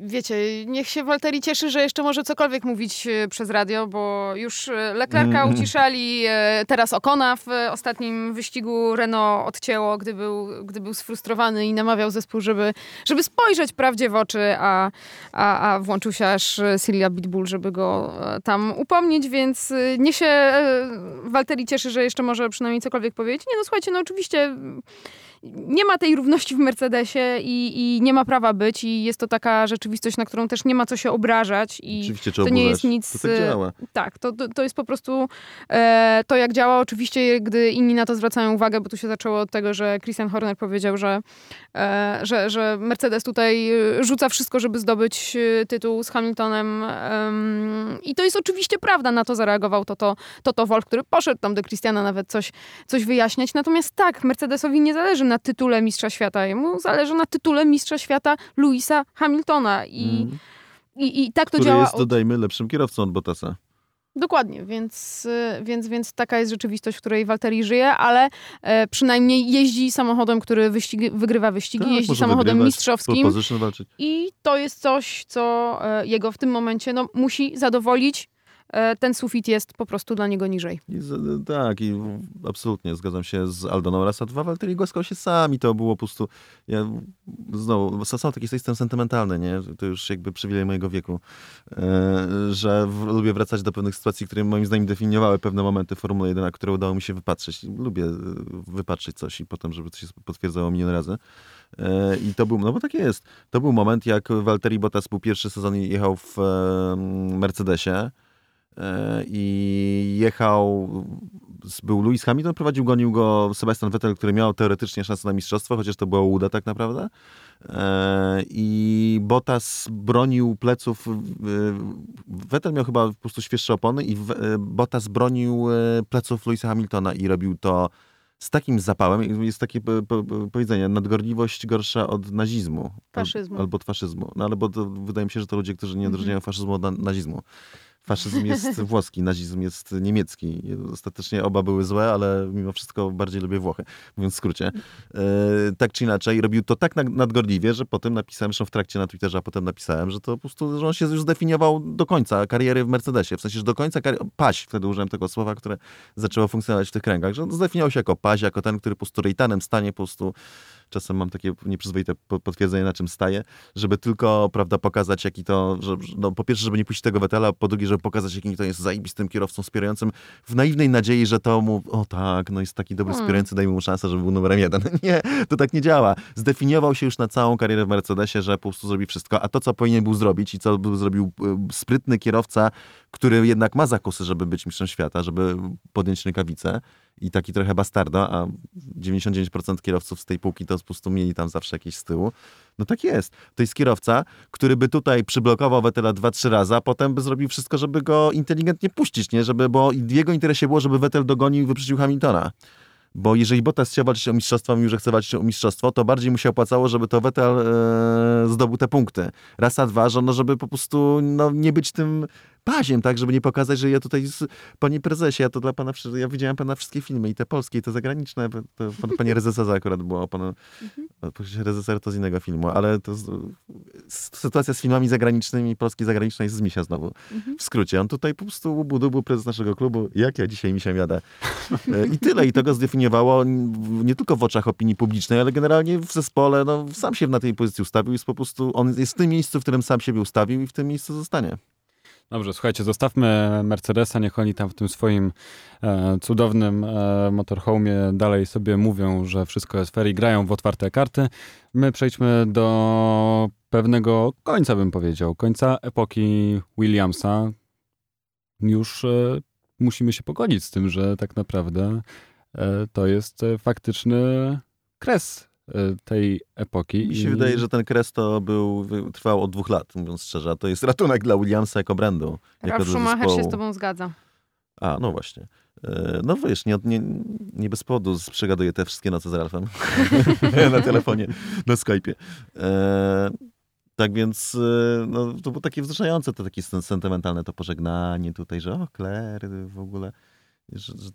S3: wiecie, niech się Walteri cieszy, że jeszcze może cokolwiek mówić e, przez radio, bo już e, Leclerca mm. uciszali, teraz Okona w ostatnim wyścigu Renault odcięło, gdy był, gdy był sfrustrowany i namawiał zespół, żeby, żeby spojrzeć prawdzie w oczy, a, a, a włączył się aż Silja Bitbull, żeby go e, tam upomnieć, więc niech się Walteri cieszy, że jeszcze może przynajmniej cokolwiek powiedzieć. Nie no, słuchajcie, no oczywiście nie ma tej równości w Mercedesie i, i, nie ma prawa być i jest to taka rzeczywistość, na którą też nie ma co się obrażać i
S2: Oczywiście,
S3: to nie jest nic...
S2: To tak działa.
S3: Tak, to, to, to jest po prostu e, to, jak działa. Oczywiście, gdy inni na to zwracają uwagę, bo tu się zaczęło od tego, że Christian Horner powiedział, że, e, że, że Mercedes tutaj rzuca wszystko, żeby zdobyć e, tytuł z Hamiltonem i to jest oczywiście prawda, na to zareagował Toto, Toto Wolf, który poszedł tam do Christiana nawet coś, coś wyjaśniać. Natomiast tak, Mercedesowi nie zależy na tytule Mistrza Świata. Jemu zależy na tytule Mistrza Świata Louisa Hamiltona. I, mm. i, i tak to
S2: Który
S3: działa.
S2: jest, dodajmy, lepszym kierowcą od Bottasa.
S3: Dokładnie, więc, więc, więc taka jest rzeczywistość, w której Walteri żyje, ale e, przynajmniej jeździ samochodem, który wyścigi, wygrywa wyścigi, tak, jeździ samochodem mistrzowskim. I to jest coś, co e, jego w tym momencie no, musi zadowolić ten sufit jest po prostu dla niego niżej.
S2: I z, tak, i absolutnie zgadzam się z Aldoną. Raz, a dwa, Walteri głaskał się sami, to było po prostu, ja znowu, sam taki jestem sentymentalny, nie? To już jakby przywilej mojego wieku, e, że w, lubię wracać do pewnych sytuacji, które moim zdaniem definiowały pewne momenty Formuły 1, na które udało mi się wypatrzeć. Lubię e, wypatrzeć coś i potem, żeby to się potwierdzało milion razy. E, I to był, no bo tak jest, to był moment, jak Walteri Bottas był pierwszy sezon i jechał w e, Mercedesie, E, i jechał, był Lewis Hamilton, prowadził, gonił go Sebastian Vettel, który miał teoretycznie szansę na mistrzostwo, chociaż to była łuda tak naprawdę. E, I Bottas bronił pleców, Vettel miał chyba po prostu świeższe opony i Bottas bronił e, pleców Lewisa Hamiltona i robił to z takim zapałem, jest takie powiedzenie, nadgorliwość gorsza od nazizmu.
S3: Faszyzmu.
S2: Albo od faszyzmu. No ale bo to, wydaje mi się, że to ludzie, którzy nie odróżniają faszyzmu od nazizmu. Faszyzm jest [LAUGHS] włoski, nazizm jest niemiecki. Ostatecznie oba były złe, ale mimo wszystko bardziej lubię Włochy, mówiąc w skrócie. E, tak czy inaczej, robił to tak nadgorliwie, że potem napisałem, że w trakcie na Twitterze, a potem napisałem, że to po prostu, że on się już zdefiniował do końca kariery w Mercedesie. W sensie, że do końca kariery, paś, wtedy użyłem tego słowa, które zaczęło funkcjonować w tych kręgach, że on zdefiniował się jako paś, jako ten, który po prostu rejtanem stanie po prostu czasem mam takie nieprzyzwoite potwierdzenie, na czym staję, żeby tylko, prawda, pokazać, jaki to, że, no, po pierwsze, żeby nie puścić tego Wettela, po drugie, żeby pokazać, jaki to jest zajebistym kierowcą wspierającym, w naiwnej nadziei, że to mu, o tak, no jest taki dobry hmm. wspierający, dajmy mu szansę, żeby był numerem jeden. [LAUGHS] Nie, to tak nie działa. Zdefiniował się już na całą karierę w Mercedesie, że po prostu zrobi wszystko, a to, co powinien był zrobić i co był zrobił e, sprytny kierowca, który jednak ma zakusy, żeby być mistrzem świata, żeby podjąć rękawice, i taki trochę bastarda, a 99% kierowców z tej półki to po prostu mieli tam zawsze jakieś z tyłu. No tak jest. To jest kierowca, który by tutaj przyblokował Wettela 2-3 razy, a potem by zrobił wszystko, żeby go inteligentnie puścić, nie? Żeby, bo w jego interesie było, żeby Vettel dogonił i wyprzedził Hamiltona. Bo jeżeli Bottas chciał walczyć o mistrzostwo, mimo że chce walczyć o mistrzostwo, to bardziej mu się opłacało, żeby to Vettel e, zdobył te punkty. Raz, a dwa, że no, żeby po prostu no, nie być tym paziem, tak, żeby nie pokazać, że ja tutaj, z, panie prezesie, ja to dla pana, ja widziałem pana wszystkie filmy, i te polskie, i te zagraniczne, to, to panie Rezesarza akurat było, pana, mhm. reżyser to z innego filmu, ale to sytuacja z filmami zagranicznymi, polskiej zagranicznej jest z misia znowu. Mhm. W skrócie, on tutaj po prostu ubudu był prezes naszego klubu, jak ja dzisiaj misia jadę. E, I tyle, i to go zdefiniowało nie tylko w oczach opinii publicznej, ale generalnie w zespole, no sam się na tej pozycji ustawił, jest po prostu, on jest w tym miejscu, w którym sam siebie ustawił i w tym miejscu zostanie.
S1: Dobrze, słuchajcie, zostawmy Mercedesa, niech oni tam w tym swoim e, cudownym e, motorhome dalej sobie mówią, że wszystko jest fair i grają w otwarte karty. My przejdźmy do pewnego końca, bym powiedział, końca epoki Williamsa. Już e, musimy się pogodzić z tym, że tak naprawdę to jest faktyczny kres tej epoki.
S2: Mi się I... wydaje, że ten kres to był, trwał od dwóch lat, mówiąc szczerze, a to jest [LAUGHS] ratunek dla Williamsa jako brandu.
S3: Ralf jako Schumacher się z tobą zgadza.
S2: A, no właśnie. E, no wiesz, nie, nie, nie bez powodu przegaduję te wszystkie noce z Ralfem [LAUGHS] na telefonie, na Skype'ie. E, tak więc e, no, to było takie wzruszające, to takie sentymentalne to pożegnanie tutaj, że o, Claire w ogóle. Że, że,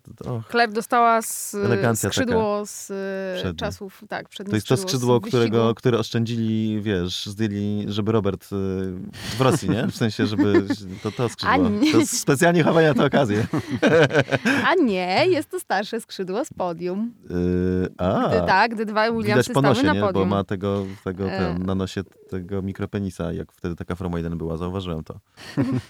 S3: Claire dostała z, skrzydło z przednie. czasów, tak,
S2: przednie To jest to skrzydło, którego, które oszczędzili, wiesz, zdjęli, żeby Robert y, w Rosji, nie? W sensie, żeby to, to skrzydło. To specjalnie chowają na tę okazję. [LAUGHS]
S3: A nie, jest to starsze skrzydło z podium.
S2: Yy, a.
S3: Gdy, tak, gdy dwa Williamsy stały nosie, na podium.
S2: Nie? Bo ma tego, tego ten, na nosie tego mikropenisa, jak wtedy taka Formuła 1 była, zauważyłem to.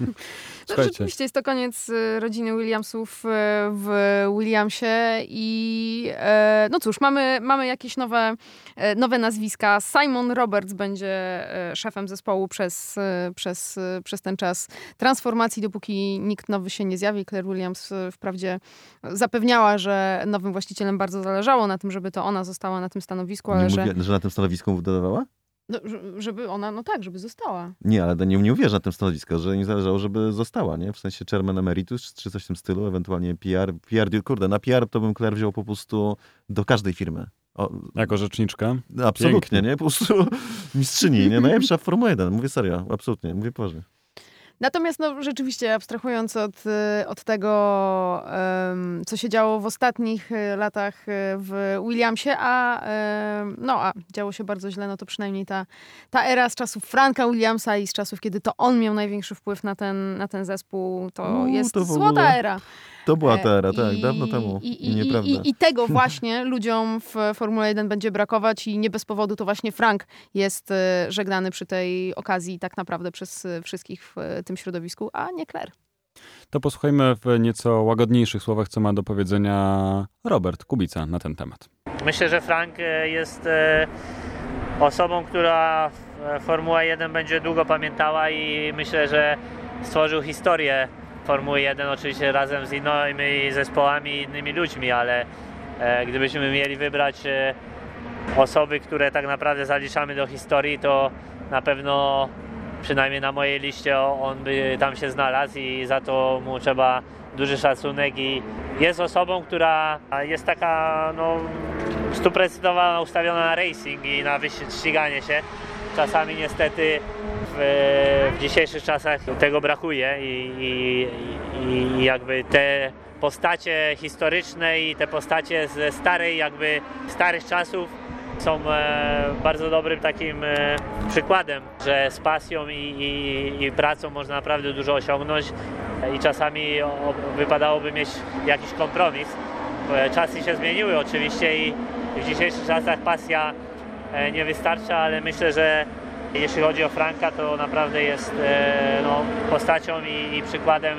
S2: [LAUGHS]
S3: no, rzeczywiście jest to koniec rodziny Williamsów w Williamsie i e, no cóż, mamy, mamy jakieś nowe, e, nowe nazwiska. Simon Roberts będzie e, szefem zespołu przez, przez, przez ten czas transformacji, dopóki nikt nowy się nie zjawi. Claire Williams wprawdzie zapewniała, że nowym właścicielem bardzo zależało na tym, żeby to ona została na tym stanowisku, ale
S2: nie
S3: że...
S2: Mówię, że na tym stanowisku dodawała?
S3: No, żeby ona, no tak, żeby została.
S2: Nie, ale nie, nie uwierzę na tym stanowisku, że nie zależało, żeby została, nie? W sensie chairman emeritus, czy coś w tym stylu, ewentualnie PR. PR, kurde, na PR to bym Claire wziął po prostu do każdej firmy.
S1: O, jako rzeczniczka?
S2: Absolutnie, Pięknie. nie? Po prostu [LAUGHS] mistrzyni, nie? Najlepsza w Formuły 1, mówię serio, absolutnie, mówię poważnie.
S3: Natomiast no, rzeczywiście, abstrahując od, y, od tego, um, co się działo w ostatnich y, latach y, w Williamsie, a, um, no, a działo się bardzo źle, no to przynajmniej ta, ta era z czasów Franka Williamsa i z czasów, kiedy to on miał największy wpływ na ten, na ten zespół, to jest to złota era.
S2: To była ta era, tak, I, dawno temu. I, i, nieprawda.
S3: I, I, tego [LAUGHS] właśnie ludziom w Formule 1 będzie brakować i nie bez powodu to właśnie Frank jest e, żegnany przy tej okazji tak naprawdę przez e, wszystkich w e, tym środowisku, a nie Claire.
S1: To posłuchajmy w nieco łagodniejszych słowach, co ma do powiedzenia Robert Kubica na ten temat.
S4: Myślę, że Frank jest osobą, która Formuła 1 będzie długo pamiętała i myślę, że stworzył historię Formuły 1 oczywiście razem z innymi zespołami i innymi ludźmi, ale e, gdybyśmy mieli wybrać e, osoby, które tak naprawdę zaliczamy do historii, to na pewno przynajmniej na mojej liście on by tam się znalazł i za to mu trzeba duży szacunek i jest osobą, która jest taka no, stuprocentowa ustawiona na racing i na ściganie się. Czasami niestety w, w dzisiejszych czasach tego brakuje i, i, i jakby te postacie historyczne i te postacie ze starej, jakby starych czasów są e, bardzo dobrym takim e, przykładem, że z pasją i, i, i, pracą można naprawdę dużo osiągnąć i czasami wypadałoby mieć jakiś kompromis. E, czasy się zmieniły oczywiście i w dzisiejszych czasach pasja nie wystarcza, ale myślę, że jeśli chodzi o Franka, to naprawdę jest no, postacią i, i przykładem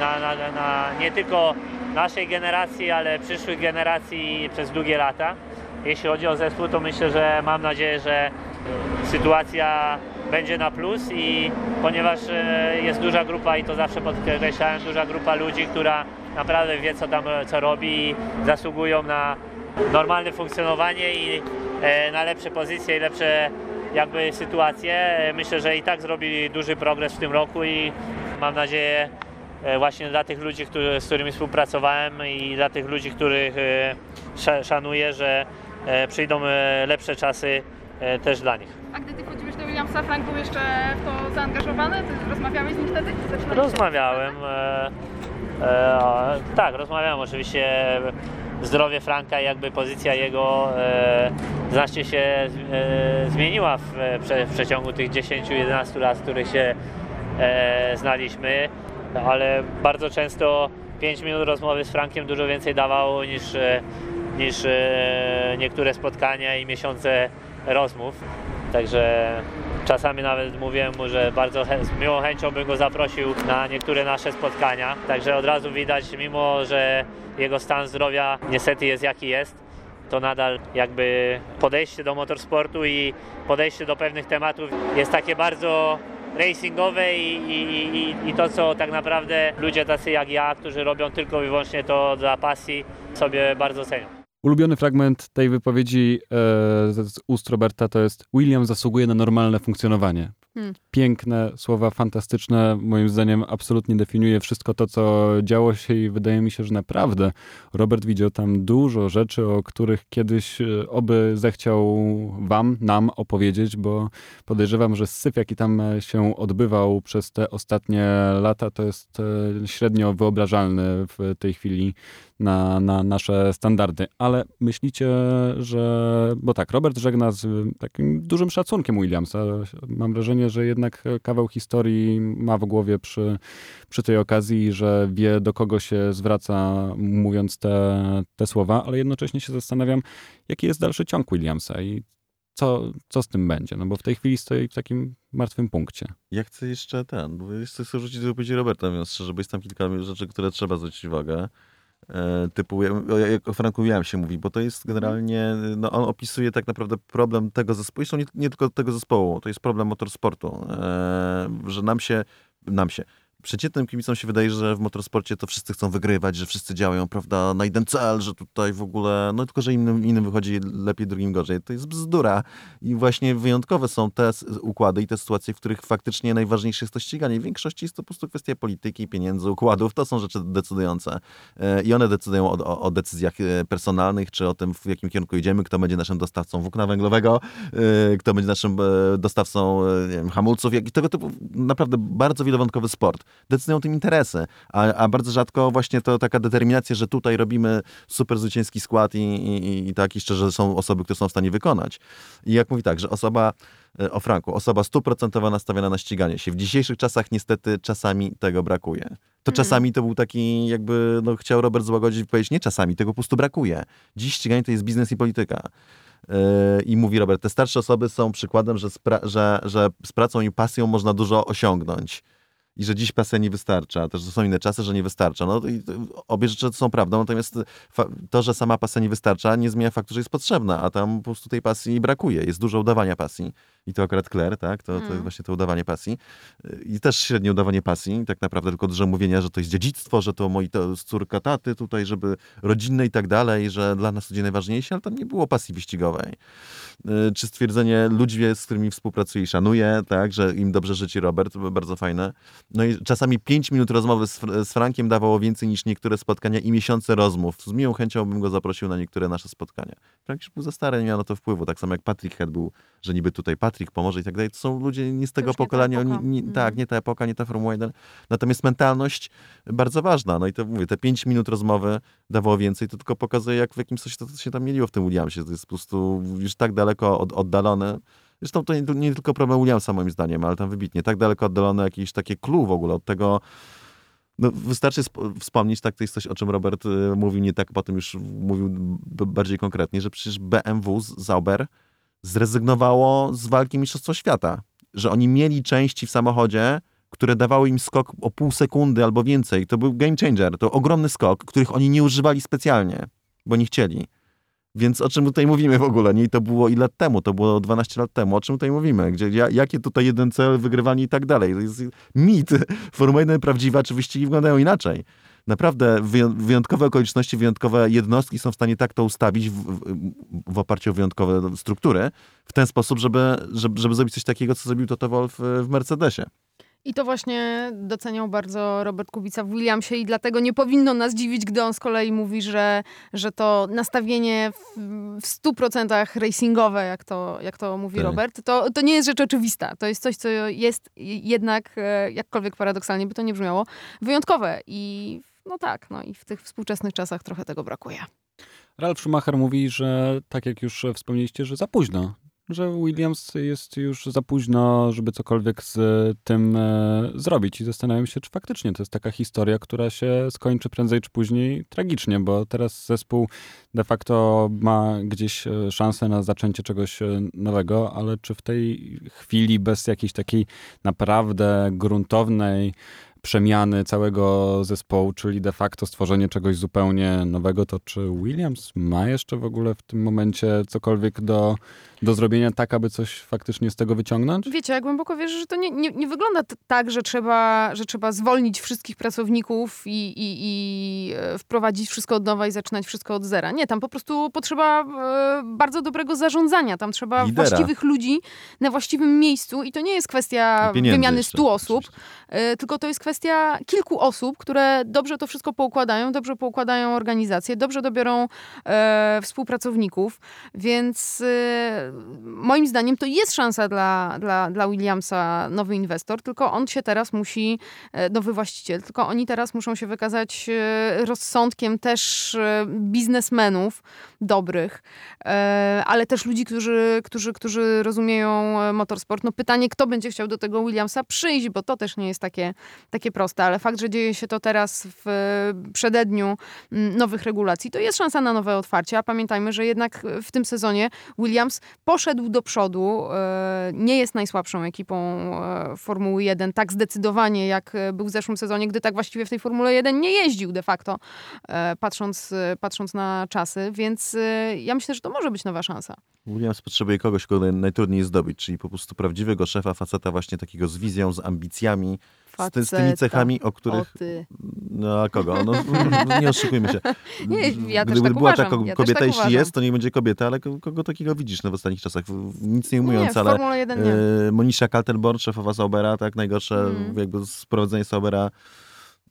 S4: na, na, na, nie tylko naszej generacji, ale przyszłych generacji przez długie lata. Jeśli chodzi o zespół, to myślę, że mam nadzieję, że sytuacja będzie na plus i ponieważ e, jest duża grupa i to zawsze podkreślałem, duża grupa ludzi, która naprawdę wie co tam co robi i zasługują na normalne funkcjonowanie i e, na lepsze pozycje i lepsze jakby sytuację. Myślę, że i tak zrobili duży progres w tym roku i mam nadzieję e, właśnie dla tych ludzi, z którymi współpracowałem i dla tych ludzi, których szanuję, że przyjdą lepsze czasy też dla nich.
S3: A gdy ty chodziłeś do Williamsa, Frank był jeszcze w to zaangażowany? Ty rozmawiałeś z nim wtedy?
S4: Rozmawiałem. E, e, tak, rozmawiałem oczywiście zdrowie Franka i jakby pozycja jego e, znacznie się e, zmieniła w, w przeciągu tych 10-11 lat, w których się e, znaliśmy, ale bardzo często 5 minut rozmowy z Frankiem dużo więcej dawało niż, e, niż e, niektóre spotkania i miesiące rozmów. Także Czasami nawet mówiłem mu, że bardzo z miłą chęcią bym go zaprosił na niektóre nasze spotkania. Także od razu widać, mimo że jego stan zdrowia niestety jest jaki jest, to nadal jakby podejście do motorsportu i podejście do pewnych tematów jest takie bardzo racingowe i, i, i, i to, co tak naprawdę ludzie tacy jak ja, którzy robią tylko i wyłącznie to dla pasji, sobie bardzo cenią.
S1: Ulubiony fragment tej wypowiedzi e, z ust Roberta to jest William zasługuje na normalne funkcjonowanie. Hmm. Piękne słowa, fantastyczne. Moim zdaniem absolutnie definiuje wszystko to, co działo się i wydaje mi się, że naprawdę Robert widział tam dużo rzeczy, o których kiedyś e, oby zechciał wam, nam opowiedzieć, bo podejrzewam, że syf, jaki tam się odbywał przez te ostatnie lata, to jest e, średnio wyobrażalny w tej chwili na, na nasze standardy. Ale myślicie, że. Bo tak, Robert żegna z takim dużym szacunkiem Williamsa. Mam wrażenie, że jednak kawał historii ma w głowie przy, przy tej okazji, że wie, do kogo się zwraca, mówiąc te, te słowa, ale jednocześnie się zastanawiam, jaki jest dalszy ciąg Williamsa i co, co z tym będzie? No bo w tej chwili stoi w takim martwym punkcie.
S2: Ja chcę jeszcze ten, bo chcę rzucić do wypowiedzi Roberta, mówiąc szczerze, bo jest tam kilka rzeczy, które trzeba zwrócić uwagę. E, typu, jak o Franku się mówi, bo to jest generalnie, no on opisuje tak naprawdę problem tego zespołu, zresztą nie, nie tylko tego zespołu, to jest problem motorsportu, e, że nam się, nam się, przeciętnym kibicom się wydaje, że w motorsporcie to wszyscy chcą wygrywać, że wszyscy działają, prawda, na jeden cel, że tutaj w ogóle, no tylko, że innym, innym wychodzi lepiej, drugim gorzej. To jest bzdura. I właśnie wyjątkowe są te układy i te sytuacje, w których faktycznie najważniejsze jest to ściganie. W większości jest to po prostu kwestia polityki, pieniędzy, układów. To są rzeczy decydujące. E, I one decydują o, o, o decyzjach e, personalnych, czy o tym, w jakim kierunku idziemy, kto będzie naszym dostawcą włókna węglowego, e, kto będzie naszym dostawcą wiem, hamulców. Jak, tego typu naprawdę bardzo wielowątkowy sport decydują o tym interesy, a, a bardzo rzadko właśnie to taka determinacja, że tutaj robimy super zwycięski skład i, i, i tak, i szczerze są osoby, które są w stanie wykonać. I jak mówi tak, że osoba e, o Franku, osoba stuprocentowa nastawiona na ściganie się. W dzisiejszych czasach niestety czasami tego brakuje. To mm. czasami to był taki jakby, no chciał Robert złagodzić i powiedzieć, nie czasami, tego po prostu brakuje. Dziś ściganie to jest biznes i polityka. Yy, I mówi Robert, te starsze osoby są przykładem, że że, że z pracą i pasją można dużo osiągnąć i że dziś pasja nie wystarcza, też są inne czasy, że nie wystarcza. No i obie rzeczy są prawdą, natomiast to, że sama pasja nie wystarcza, nie zmienia faktu, że jest potrzebna, a tam po prostu tej pasji brakuje. Jest dużo udawania pasji. I to akurat Claire, tak? To, to jest hmm. właśnie to udawanie pasji. I też średnie udawanie pasji, tak naprawdę tylko dużo mówienia, że to jest dziedzictwo, że to moi to córka taty tutaj, żeby rodzinne i tak dalej, że dla nas to będzie najważniejsze, ale tam nie było pasji wyścigowej. Y, czy stwierdzenie ludzi, z którymi współpracuję i szanuję, tak, że im dobrze życi Robert, bardzo fajne. No i czasami 5 minut rozmowy z, z Frankiem dawało więcej niż niektóre spotkania i miesiące rozmów. Z miłą chęcią bym go zaprosił na niektóre nasze spotkania. Frank już był za stary, nie miał na to wpływu, tak samo jak Patrick Head był, że niby tutaj Patrick pomoże i tak dalej. To są ludzie nie z tego pokolenia, nie, nie, mm. tak, nie ta epoka, nie ta Formuła 1. Natomiast mentalność bardzo ważna. No i to mówię, te 5 minut rozmowy dawało więcej, to tylko pokazuje, jak w jakimś coś to się tam mieliło w tym Williamsie. To jest po prostu już tak daleko od, oddalone. Zresztą to nie, nie, tylko problem Williamsa moim zdaniem, ale tam wybitnie. Tak daleko oddalone jakieś takie clue w ogóle od tego, no, wystarczy wspomnieć, tak to jest coś, o czym Robert y, mówił nie tak, potem już mówił bardziej konkretnie, że przecież BMW z Zauber zrezygnowało z walki Mistrzostwa Świata. Że oni mieli części w samochodzie, które dawały im skok o pół sekundy albo więcej. To był game changer, to ogromny skok, których oni nie używali specjalnie, bo nie chcieli. Więc o czym tutaj mówimy w ogóle? Nie, to było ile temu? To było 12 lat temu. O czym tutaj mówimy? Gdzie, jakie tutaj jeden cel, wygrywanie i tak dalej? To jest mit. [LAUGHS] Formuła 1 prawdziwa, czy wyścigi wyglądają inaczej. Naprawdę wyjątkowe okoliczności, wyjątkowe jednostki są w stanie tak to ustawić w, w, w oparciu o wyjątkowe struktury, w ten sposób, żeby, żeby, żeby zrobić coś takiego, co zrobił Toto Wolff w Mercedesie.
S3: I to właśnie doceniał bardzo Robert Kubica w Williamsie i dlatego nie powinno nas dziwić, gdy on z kolei mówi, że, że to nastawienie w, w 100% racingowe, jak to, jak to mówi tak. Robert, to, to nie jest rzecz oczywista. To jest coś, co jest jednak, e, jakkolwiek paradoksalnie by to nie brzmiało, wyjątkowe. I no tak, no i w tych współczesnych czasach trochę tego brakuje.
S1: Ralf Schumacher mówi, że tak jak już wspomnieliście, że za późno że Williams jest już za późno, żeby cokolwiek z tym e, zrobić. I zastanawiam się, czy faktycznie to jest taka historia, która się skończy prędzej czy później tragicznie, bo teraz zespół de facto ma gdzieś e, szansę na zaczęcie czegoś e, nowego, ale czy w tej chwili bez jakiejś takiej naprawdę gruntownej przemiany całego zespołu, czyli de facto stworzenie czegoś zupełnie nowego, to czy Williams ma jeszcze w ogóle w tym momencie cokolwiek do, do zrobienia tak, aby coś faktycznie z tego wyciągnąć?
S3: Wiecie, ja głęboko wierzę, że to nie, nie, nie wygląda tak, że trzeba, że trzeba zwolnić wszystkich pracowników i, i, i e, wprowadzić wszystko od nowa i zaczynać wszystko od zera. Nie, tam po prostu potrzeba e, bardzo dobrego zarządzania. Tam trzeba
S2: Lidera.
S3: właściwych ludzi na właściwym miejscu i to nie jest kwestia wymiany 100 osób, e, tylko to jest kwestia kilku osób, które dobrze to wszystko poukładają, dobrze poukładają organizację, dobrze dobiorą e, współpracowników, więc e, moim zdaniem to jest szansa dla, dla, dla Williamsa, nowy inwestor, tylko on się teraz musi, e, nowy właściciel, tylko oni teraz muszą się wykazać e, rozsądkiem też e, biznesmenów dobrych, e, ale też ludzi, którzy, którzy, którzy rozumieją motorsport. No pytanie, kto będzie chciał do tego Williamsa przyjść, bo to też nie jest takie, takie proste, ale fakt, że dzieje się to teraz w przededniu m, nowych regulacji, to jest szansa na nowe otwarcie, a pamiętajmy, że jednak w tym sezonie Williams poszedł do przodu, e, nie jest najsłabszą ekipą e, Formuły 1 tak zdecydowanie, jak e, był w zeszłym sezonie, gdy tak właściwie w tej Formule 1 nie jeździł de facto, patrząc, patrząc na czasy, więc ja myślę, że to może być nowa szansa.
S2: Williams potrzebuje kogoś, kogo naj- najtrudniej zdobyć, czyli po prostu prawdziwego szefa, faceta właśnie takiego z wizją, z ambicjami, z, ty, z tymi cechami, o których...
S3: O.
S2: No a kogo? No, nie oszukujmy się. [LAUGHS]
S3: Nie, ja
S2: Gdyby
S3: tak
S2: była
S3: uważam,
S2: taka
S3: ja
S2: kobieta,
S3: tak
S2: jeśli
S3: uważam.
S2: jest, to nie będzie kobieta, ale kogo, takiego widzisz no, w ostatnich czasach? Nic nie
S3: Nie,
S2: ujmując,
S3: w
S2: ale
S3: Formule 1 nie.
S2: e, Monisha Kaltenborn, szefowa Saubera, tak, najgorsze
S3: Mm.
S2: jakby sprowadzenie Saubera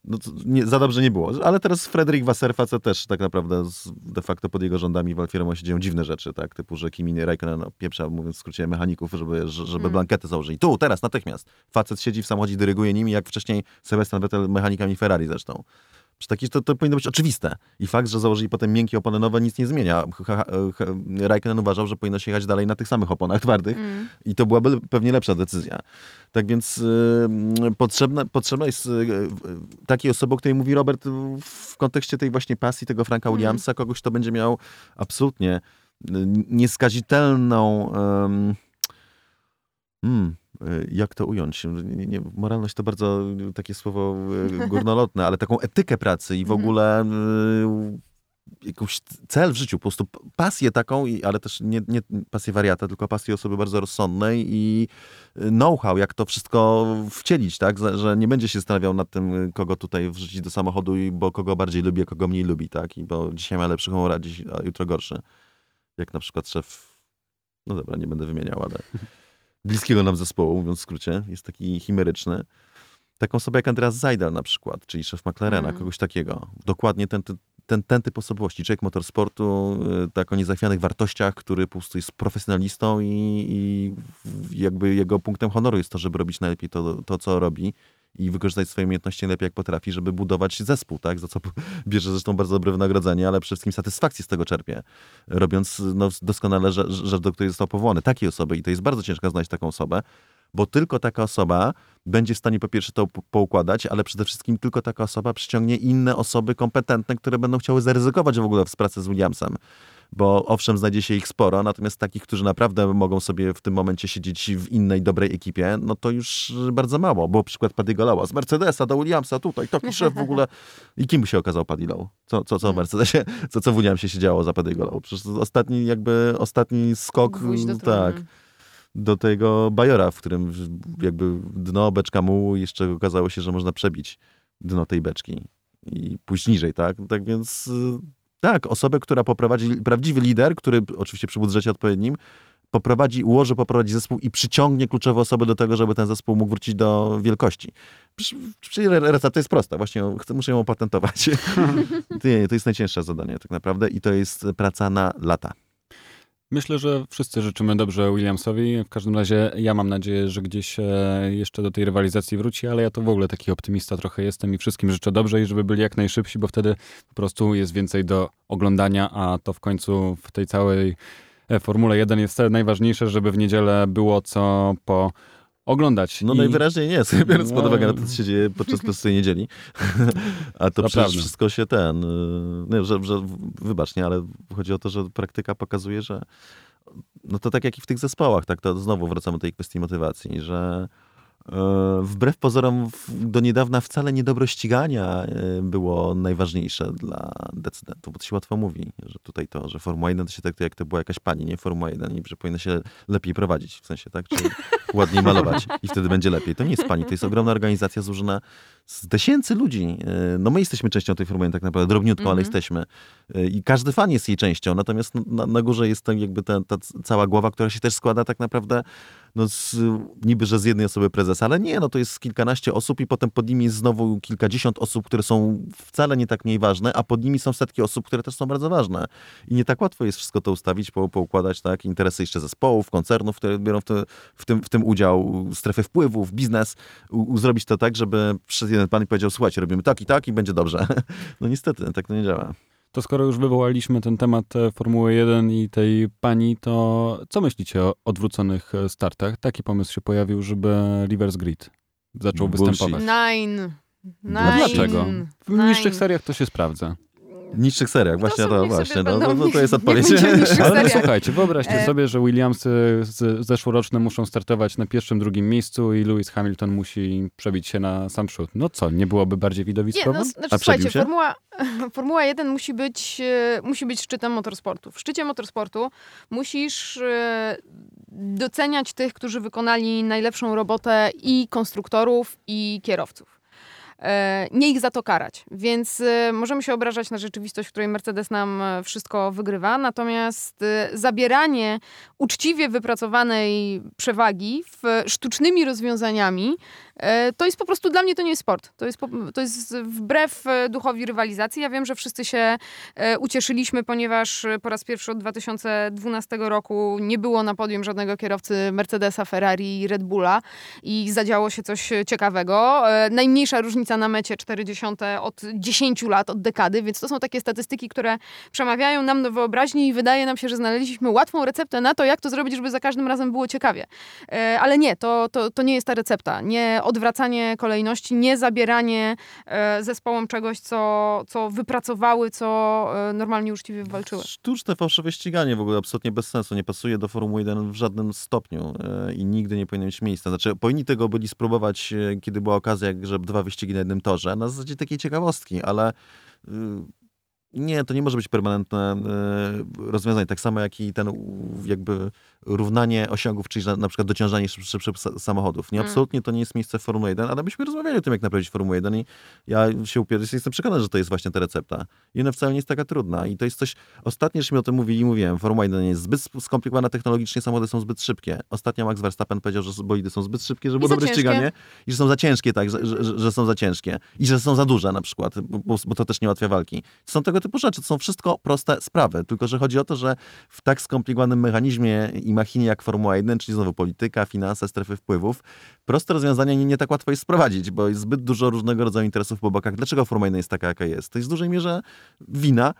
S2: no, nie, za dobrze nie było. Ale teraz Frederick Wasserfa, co też tak naprawdę z, de facto pod jego rządami w Alfie Romeo się dzieją dziwne rzeczy, tak? Typu, że Kimi Raikkonen opieprza, mówiąc w skrócie, mechaników, żeby, że- żeby
S3: Mm.
S2: blankety założyli. Tu, teraz, natychmiast. Facet siedzi w samochodzie, dyryguje nimi, jak wcześniej Sebastian Vettel mechanikami Ferrari zresztą. Przy taki, to, to powinno być oczywiste. I fakt, że założyli potem miękkie opony nowe, nic nie zmienia. Raikkonen uważał, że powinno się jechać dalej na tych samych oponach twardych
S3: Mm.
S2: i to byłaby pewnie lepsza decyzja. Tak więc potrzebna, potrzebna jest y, y, takiej osoby, o której mówi Robert y, w kontekście tej właśnie pasji tego Franka
S3: Mhm.
S2: Williamsa, kogoś, kto będzie miał absolutnie y, nieskazitelną mm, y, jak to ująć? Nie, nie, moralność to bardzo y, takie słowo y, górnolotne, ale taką etykę pracy i w
S3: Mhm.
S2: ogóle y, jakąś cel w życiu, po prostu pasję taką, ale też nie, nie pasję wariata, tylko pasję osoby bardzo rozsądnej i y, know-how, jak to wszystko wcielić, tak? Że, nie będzie się zastanawiał nad tym, y, kogo tutaj wrzucić do samochodu, bo kogo bardziej lubi, a kogo mniej lubi, tak? I bo dzisiaj ma lepszy humor, a, dziś, a jutro gorszy. Jak na przykład szef, no dobra, nie będę wymieniał, ale bliskiego nam zespołu, mówiąc w skrócie, jest taki chimeryczny. Taką osobę jak Andreas Zajdel na przykład, czyli szef McLarena,
S3: Mm.
S2: kogoś takiego. Dokładnie ten, ten, ten, ten typ osobowości. Człowiek motorsportu, y, tak o niezachwianych wartościach, który po prostu jest profesjonalistą i, i jakby jego punktem honoru jest to, żeby robić najlepiej to, to co robi i wykorzystać swoje umiejętności najlepiej jak potrafi, żeby budować zespół, tak? Za co [LAUGHS] bierze zresztą bardzo dobre wynagrodzenie, ale przede wszystkim satysfakcję z tego czerpie, robiąc no, doskonale rzecz, do której został powołany. Takiej osoby i to jest bardzo ciężko znaleźć taką osobę, bo tylko taka osoba będzie w stanie po pierwsze to po- poukładać, ale przede wszystkim tylko taka osoba przyciągnie inne osoby kompetentne, które będą chciały zaryzykować w ogóle w pracy z Williamsem. Bo owszem, znajdzie się ich sporo, natomiast takich, którzy naprawdę mogą sobie w tym momencie siedzieć w innej dobrej ekipie, no to już bardzo mało. Bo przykład Paddy'ego Lowa z Mercedesa do Williamsa, tutaj taki szef w ogóle. I kim się okazał Paddy Low? Co, co, co w Mercedesie, co, co w Williamsie się działo za Paddy'ego Low? Przecież to ostatni jakby, ostatni skok,
S3: do
S2: tak, do tego bajora, w którym jakby dno, beczka mułu, jeszcze okazało się, że można przebić dno tej beczki i pójść niżej, tak? Tak więc y, tak, osobę, która poprowadzi, prawdziwy lider, który oczywiście przy budżecie odpowiednim, poprowadzi, ułoży, poprowadzi zespół i przyciągnie kluczowe osoby do tego, żeby ten zespół mógł wrócić do wielkości. Czyli re- recepta jest prosta, właśnie muszę ją opatentować. [LAUGHS] [LAUGHS] To jest najcięższe zadanie tak naprawdę i to jest praca na lata.
S1: Myślę, że wszyscy życzymy dobrze Williamsowi. W każdym razie ja mam nadzieję, że gdzieś e, jeszcze do tej rywalizacji wróci, ale ja to w ogóle taki optymista trochę jestem i wszystkim życzę dobrze i żeby byli jak najszybsi, bo wtedy po prostu jest więcej do oglądania, a to w końcu w tej całej e, Formule 1 jest najważniejsze, żeby w niedzielę było co po oglądać.
S2: No
S1: I-
S2: najwyraźniej nie, sobie [LAUGHS] biorąc pod uwagę na to, co się dzieje podczas [LAUGHS] prostej niedzieli. [LAUGHS] A to przecież wszystko się ten... y, Nie, że, że, wybacz, nie, ale chodzi o to, że praktyka pokazuje, że no to tak jak i w tych zespołach, tak to znowu wracamy do tej kwestii motywacji, że wbrew pozorom do niedawna wcale niedobro ścigania e, było najważniejsze dla decydentów, bo to się łatwo mówi, że tutaj to, że Formuła 1 to się tak jak to była jakaś pani, nie Formuła 1 i że powinna się lepiej prowadzić, w sensie tak, czy ładniej malować i wtedy będzie lepiej. To nie jest pani, to jest ogromna organizacja złożona z tysięcy ludzi. E, no my jesteśmy częścią tej Formuły 1 tak naprawdę, drobniutko, mm -hmm. ale mhm. jesteśmy. I każdy fan jest jej częścią, natomiast na, na górze jest tam jakby ta, ta cała głowa, która się też składa tak naprawdę no z, niby, że z jednej osoby prezesa, ale nie, no to jest kilkanaście osób i potem pod nimi jest znowu kilkadziesiąt osób, które są wcale nie tak mniej ważne, a pod nimi są setki osób, które też są bardzo ważne. I nie tak łatwo jest wszystko to ustawić, po, poukładać, tak, interesy jeszcze zespołów, koncernów, które biorą w, to, w, tym, w tym udział, strefy wpływów, biznes, u, u, zrobić to tak, żeby przez jeden pan powiedział, słuchajcie, robimy tak i tak i będzie dobrze. [LAUGHS] No niestety, tak to nie działa.
S1: To skoro już wywołaliśmy ten temat e, Formuły 1 i tej pani, to co myślicie o odwróconych e, startach? Taki pomysł się pojawił, żeby reverse grid zaczął Bullshit. występować.
S3: Nine.
S1: Nine. No dlaczego? W Nine. niższych seriach to się
S2: W niższych seriach, właśnie to, właśnie, no, no, no, to jest odpowiedź. [LAUGHS]
S1: Ale no, słuchajcie, wyobraźcie e... sobie, że Williamsy z, zeszłoroczne muszą startować na pierwszym, drugim miejscu i Lewis Hamilton musi przebić się na sam przód. No co, nie byłoby bardziej widowiskowo? Nie, no,
S3: znaczy, A słuchajcie, formuła, [LAUGHS] Formuła 1 musi być, e, musi być szczytem motorsportu. W szczycie motorsportu musisz e, doceniać tych, którzy wykonali najlepszą robotę i konstruktorów, i kierowców. E, nie ich za to karać. Więc e, możemy się obrażać na rzeczywistość, w której Mercedes nam e, wszystko wygrywa, natomiast zabieranie uczciwie wypracowanej przewagi w sztucznymi rozwiązaniami to jest po prostu, dla mnie to nie jest sport. To jest, to jest wbrew duchowi rywalizacji. Ja wiem, że wszyscy się ucieszyliśmy, ponieważ po raz pierwszy od 2012 roku nie było na podium żadnego kierowcy Mercedesa, Ferrari i Red Bulla i zadziało się coś ciekawego. Najmniejsza różnica na mecie 40 od 10 lat, od dekady, więc to są takie statystyki, które przemawiają nam do wyobraźni i wydaje nam się, że znaleźliśmy łatwą receptę na to, jak to zrobić, żeby za każdym razem było ciekawie. E, ale nie, to, to, to nie jest ta recepta. Nie odwracanie kolejności, nie zabieranie e, zespołom czegoś, co, co wypracowały, co e, normalnie uczciwie walczyły.
S2: Sztuczne fałszywe ściganie w ogóle absolutnie bez sensu. Nie pasuje do Formuły 1 w żadnym stopniu i nigdy nie powinno mieć miejsca. Znaczy, powinni tego byli spróbować, kiedy była okazja, żeby dwa wyścigi na jednym torze, na zasadzie takiej ciekawostki, ale y, nie, to nie może być permanentne y, rozwiązanie. Tak samo jak i ten jakby równanie osiągów, czyli na, przykład dociążanie szybszych samochodów. Nie, mm. absolutnie to nie jest miejsce w Formuły 1, ale byśmy rozmawiali o tym, jak naprawić Formułę 1 i ja się upieram, jestem przekonany, że to jest właśnie ta recepta. I ona wcale nie jest taka trudna. I to jest coś, ostatnio żeśmy o tym mówili i mówiłem, Formuła 1 jest zbyt skomplikowana technologicznie, samochody są zbyt szybkie. Ostatnio Max Verstappen powiedział, że bolidy są zbyt szybkie, żeby było dobre ściganie i że są za ciężkie, tak, że, że, że, są za ciężkie. I że są za duże na przykład, bo, bo to też nie ułatwia walki. Są tego typu rzeczy, to są wszystko proste sprawy, tylko że chodzi o to, że w tak skomplikowanym mechanizmie i machinie jak Formuła 1, czyli znowu polityka, finanse, strefy wpływów, proste rozwiązania nie, nie tak łatwo jest sprowadzić, bo jest zbyt dużo różnego rodzaju interesów po bokach. Dlaczego Formuła 1 jest taka, jaka jest? To jest w dużej mierze wina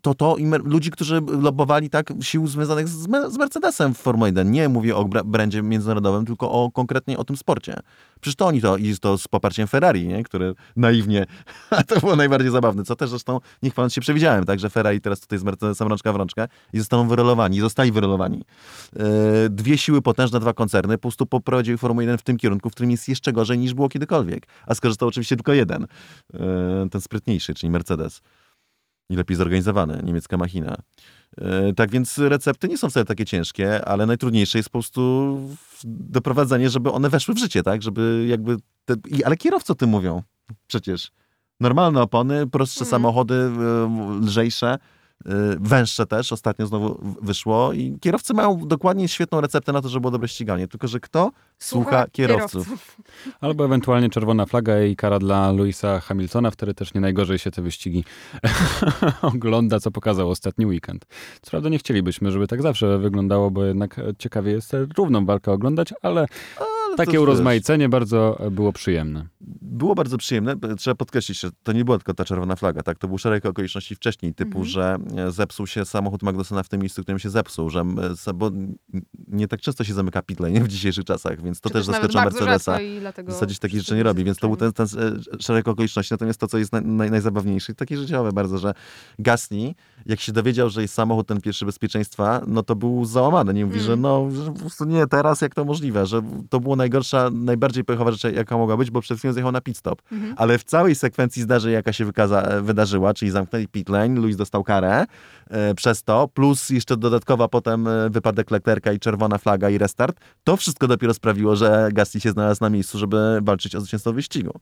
S2: to to i ludzi, którzy lobbowali tak sił związanych z, z Mercedesem w Formule 1. Nie mówię o brandzie międzynarodowym, tylko o konkretnie o tym sporcie. Przecież to oni to, i to z poparciem Ferrari, nie? które naiwnie, [LAUGHS] a to było najbardziej zabawne, co też zresztą nie chwaląc się przewidziałem, tak, że Ferrari teraz tutaj z Mercedesem rączka w rączkę i zostaną wyrolowani, zostali wyrolowani. Yy, dwie siły potężne, dwa koncerny po prostu poprowadziły Formułę 1 w tym kierunku, w którym jest jeszcze gorzej niż było kiedykolwiek. A skorzystał oczywiście tylko jeden, yy, ten sprytniejszy, czyli Mercedes i lepiej zorganizowane, niemiecka machina. E, tak więc recepty nie są wcale takie ciężkie, ale najtrudniejsze jest po prostu doprowadzenie, żeby one weszły w życie, tak? Żeby jakby. Te... ale kierowcy o tym mówią przecież. Normalne opony, prostsze mhm. samochody, e, lżejsze. Y, węższe też, ostatnio znowu wyszło i kierowcy mają dokładnie świetną receptę na to, żeby było dobre ściganie, tylko że kto słucha, słucha kierowców. kierowców. [LAUGHS]
S1: Albo ewentualnie czerwona flaga i kara dla Louisa Hamiltona, wtedy też nie najgorzej się te wyścigi [LAUGHS] ogląda, co pokazał ostatni weekend. Co prawda nie chcielibyśmy, żeby tak zawsze wyglądało, bo jednak ciekawie jest równą walkę oglądać, ale, ale takie urozmaicenie wiesz, bardzo było przyjemne.
S2: było bardzo przyjemne. Trzeba podkreślić, że to nie była tylko ta czerwona flaga, tak? To był szereg okoliczności wcześniej, typu,
S3: Mhm.
S2: że e, zepsuł się samochód Magnusona w tym miejscu, w którym się zepsuł, że e, bo nie tak często się zamyka pit lane w dzisiejszych czasach, więc to
S3: Czy
S2: też zaskoczyło Mercedesa. W zasadzie takich rzeczy nie robi, więc to był ten, ten e, szereg okoliczności. Natomiast to, co jest naj, naj, najzabawniejsze, takie życiowe bardzo, że Gasly, jak się dowiedział, że jest samochód ten pierwszy bezpieczeństwa, no to był załamany. Nie mówi,
S3: Mm.
S2: że no, że po prostu nie, teraz jak to możliwe, że to było najgorsza, najbardziej pechowa rzecz, jaka mogła być, bo przed chwilą zjechał na pit stop.
S3: Mhm.
S2: Ale w całej sekwencji zdarzeń, jaka się wykaza, wydarzyła, czyli zamknęli pit lane, Luis dostał karę e, przez to, plus jeszcze dodatkowa potem e, wypadek Leclerca i czerwona flaga i restart, to wszystko dopiero sprawiło, że Gasly się znalazł na miejscu, żeby walczyć o zwycięstwo wyścigu.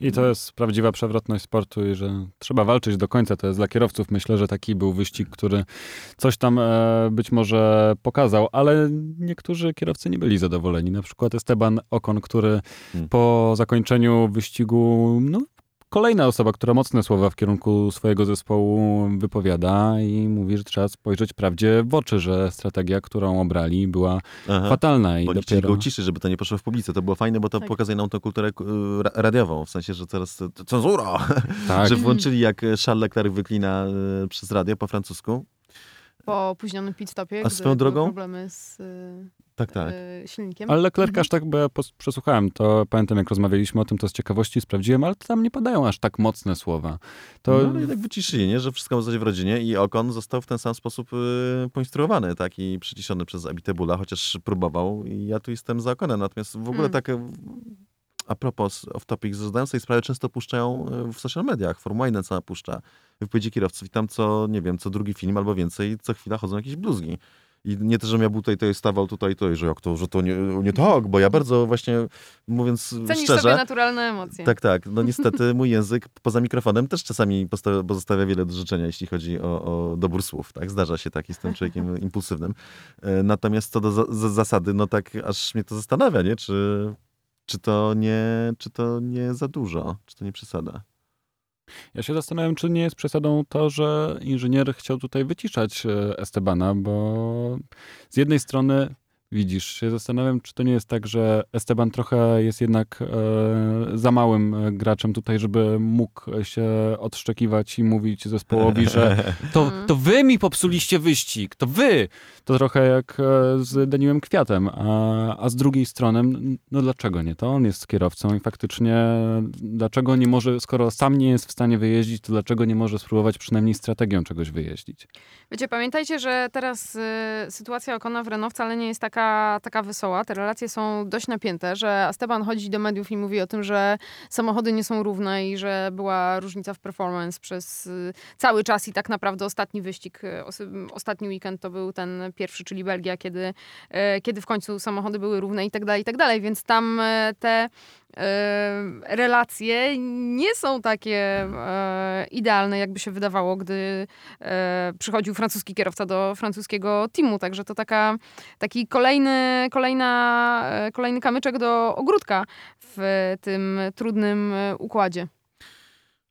S1: I to jest prawdziwa przewrotność sportu i że trzeba walczyć do końca. To jest dla kierowców. Myślę, że taki był wyścig, który coś tam e, być może pokazał, ale niektórzy kierowcy nie byli zadowoleni. Na przykład Esteban Ocon, który
S2: Hmm.
S1: po zakończeniu wyścigu, no, kolejna osoba, która mocne słowa w kierunku swojego zespołu wypowiada i mówi, że trzeba spojrzeć prawdzie w oczy, że strategia, którą obrali, była
S2: Aha.
S1: fatalna i
S2: Bo
S1: dopiero...
S2: go uciszyć, żeby to nie poszło w publice. To było fajne, bo to
S3: Tak.
S2: pokazuje nam tą kulturę ra- radiową, w sensie, że teraz cenzura, [LAUGHS]
S1: Tak,
S2: że włączyli jak Charles Leclerc wyklina y, przez radio po francusku.
S3: Po opóźnionym pit stopie,
S2: A
S3: gdy
S2: swoją drogą?
S3: problemy z y,
S2: Tak, tak.
S3: y, silnikiem.
S1: Ale Leclerc
S3: Mhm.
S1: aż tak, bo ja przesłuchałem to, pamiętam jak rozmawialiśmy o tym, to z ciekawości sprawdziłem, ale tam nie padają aż tak mocne słowa. To
S2: No ale jednak wyciszyli, nie? że wszystko w zasadzie w rodzinie i Okon został w ten sam sposób y, poinstruowany, tak, i przyciszony przez Abitebula, chociaż próbował i ja tu jestem za Okonem. Natomiast w ogóle
S3: Hmm.
S2: tak y, a propos off topic, zdają sobie sprawę, często puszczają y, w social mediach, Formuła 1 sama puszcza wypowiedzi kierowców i tam co, nie wiem, co drugi film albo więcej, co chwila chodzą jakieś bluzgi. I nie to, że ja był tutaj, to stawał tutaj, to, że jak to, że to nie, nie tak, bo ja bardzo właśnie, mówiąc
S3: Cenisz
S2: szczerze...
S3: sobie naturalne emocje.
S2: Tak, tak. No niestety [LAUGHS] mój język poza mikrofonem też czasami pozostawia wiele do życzenia, jeśli chodzi o, o dobór słów. Tak, zdarza się tak, jestem człowiekiem [LAUGHS] impulsywnym. E, Natomiast co do za- zasady, no tak aż mnie to zastanawia, nie? Czy, czy, to nie, czy to nie za dużo, czy to nie przesada.
S1: Ja się zastanawiam, czy nie jest przesadą to, że inżynier chciał tutaj wyciszać e, Estebana, bo z jednej strony widzisz, się zastanawiam, czy to nie jest tak, że Esteban trochę jest jednak e, za małym e, graczem tutaj, żeby mógł się odszczekiwać i mówić zespołowi, że [LAUGHS] to,
S3: Mhm.
S1: to wy mi popsuliście wyścig, to wy. To trochę jak e, z Daniłem Kwiatem, a, a z drugiej strony, no dlaczego nie? To on jest kierowcą i faktycznie dlaczego nie może, skoro sam nie jest w stanie wyjeździć, to dlaczego nie może spróbować przynajmniej strategią czegoś wyjeździć?
S3: Wiecie, pamiętajcie, że teraz y, sytuacja Okona w Renault wcale nie jest taka, taka wesoła. Te relacje są dość napięte, że Esteban chodzi do mediów i mówi o tym, że samochody nie są równe i że była różnica w performance przez y, cały czas i tak naprawdę ostatni wyścig, y, ostatni weekend to był ten pierwszy, czyli Belgia, kiedy, y, kiedy w końcu samochody były równe i tak dalej, i tak dalej. Więc tam te relacje nie są takie e, idealne, jakby się wydawało, gdy e, przychodził francuski kierowca do francuskiego teamu. Także to taka, taki kolejny, kolejna, e, kolejny kamyczek do ogródka w tym trudnym e, układzie.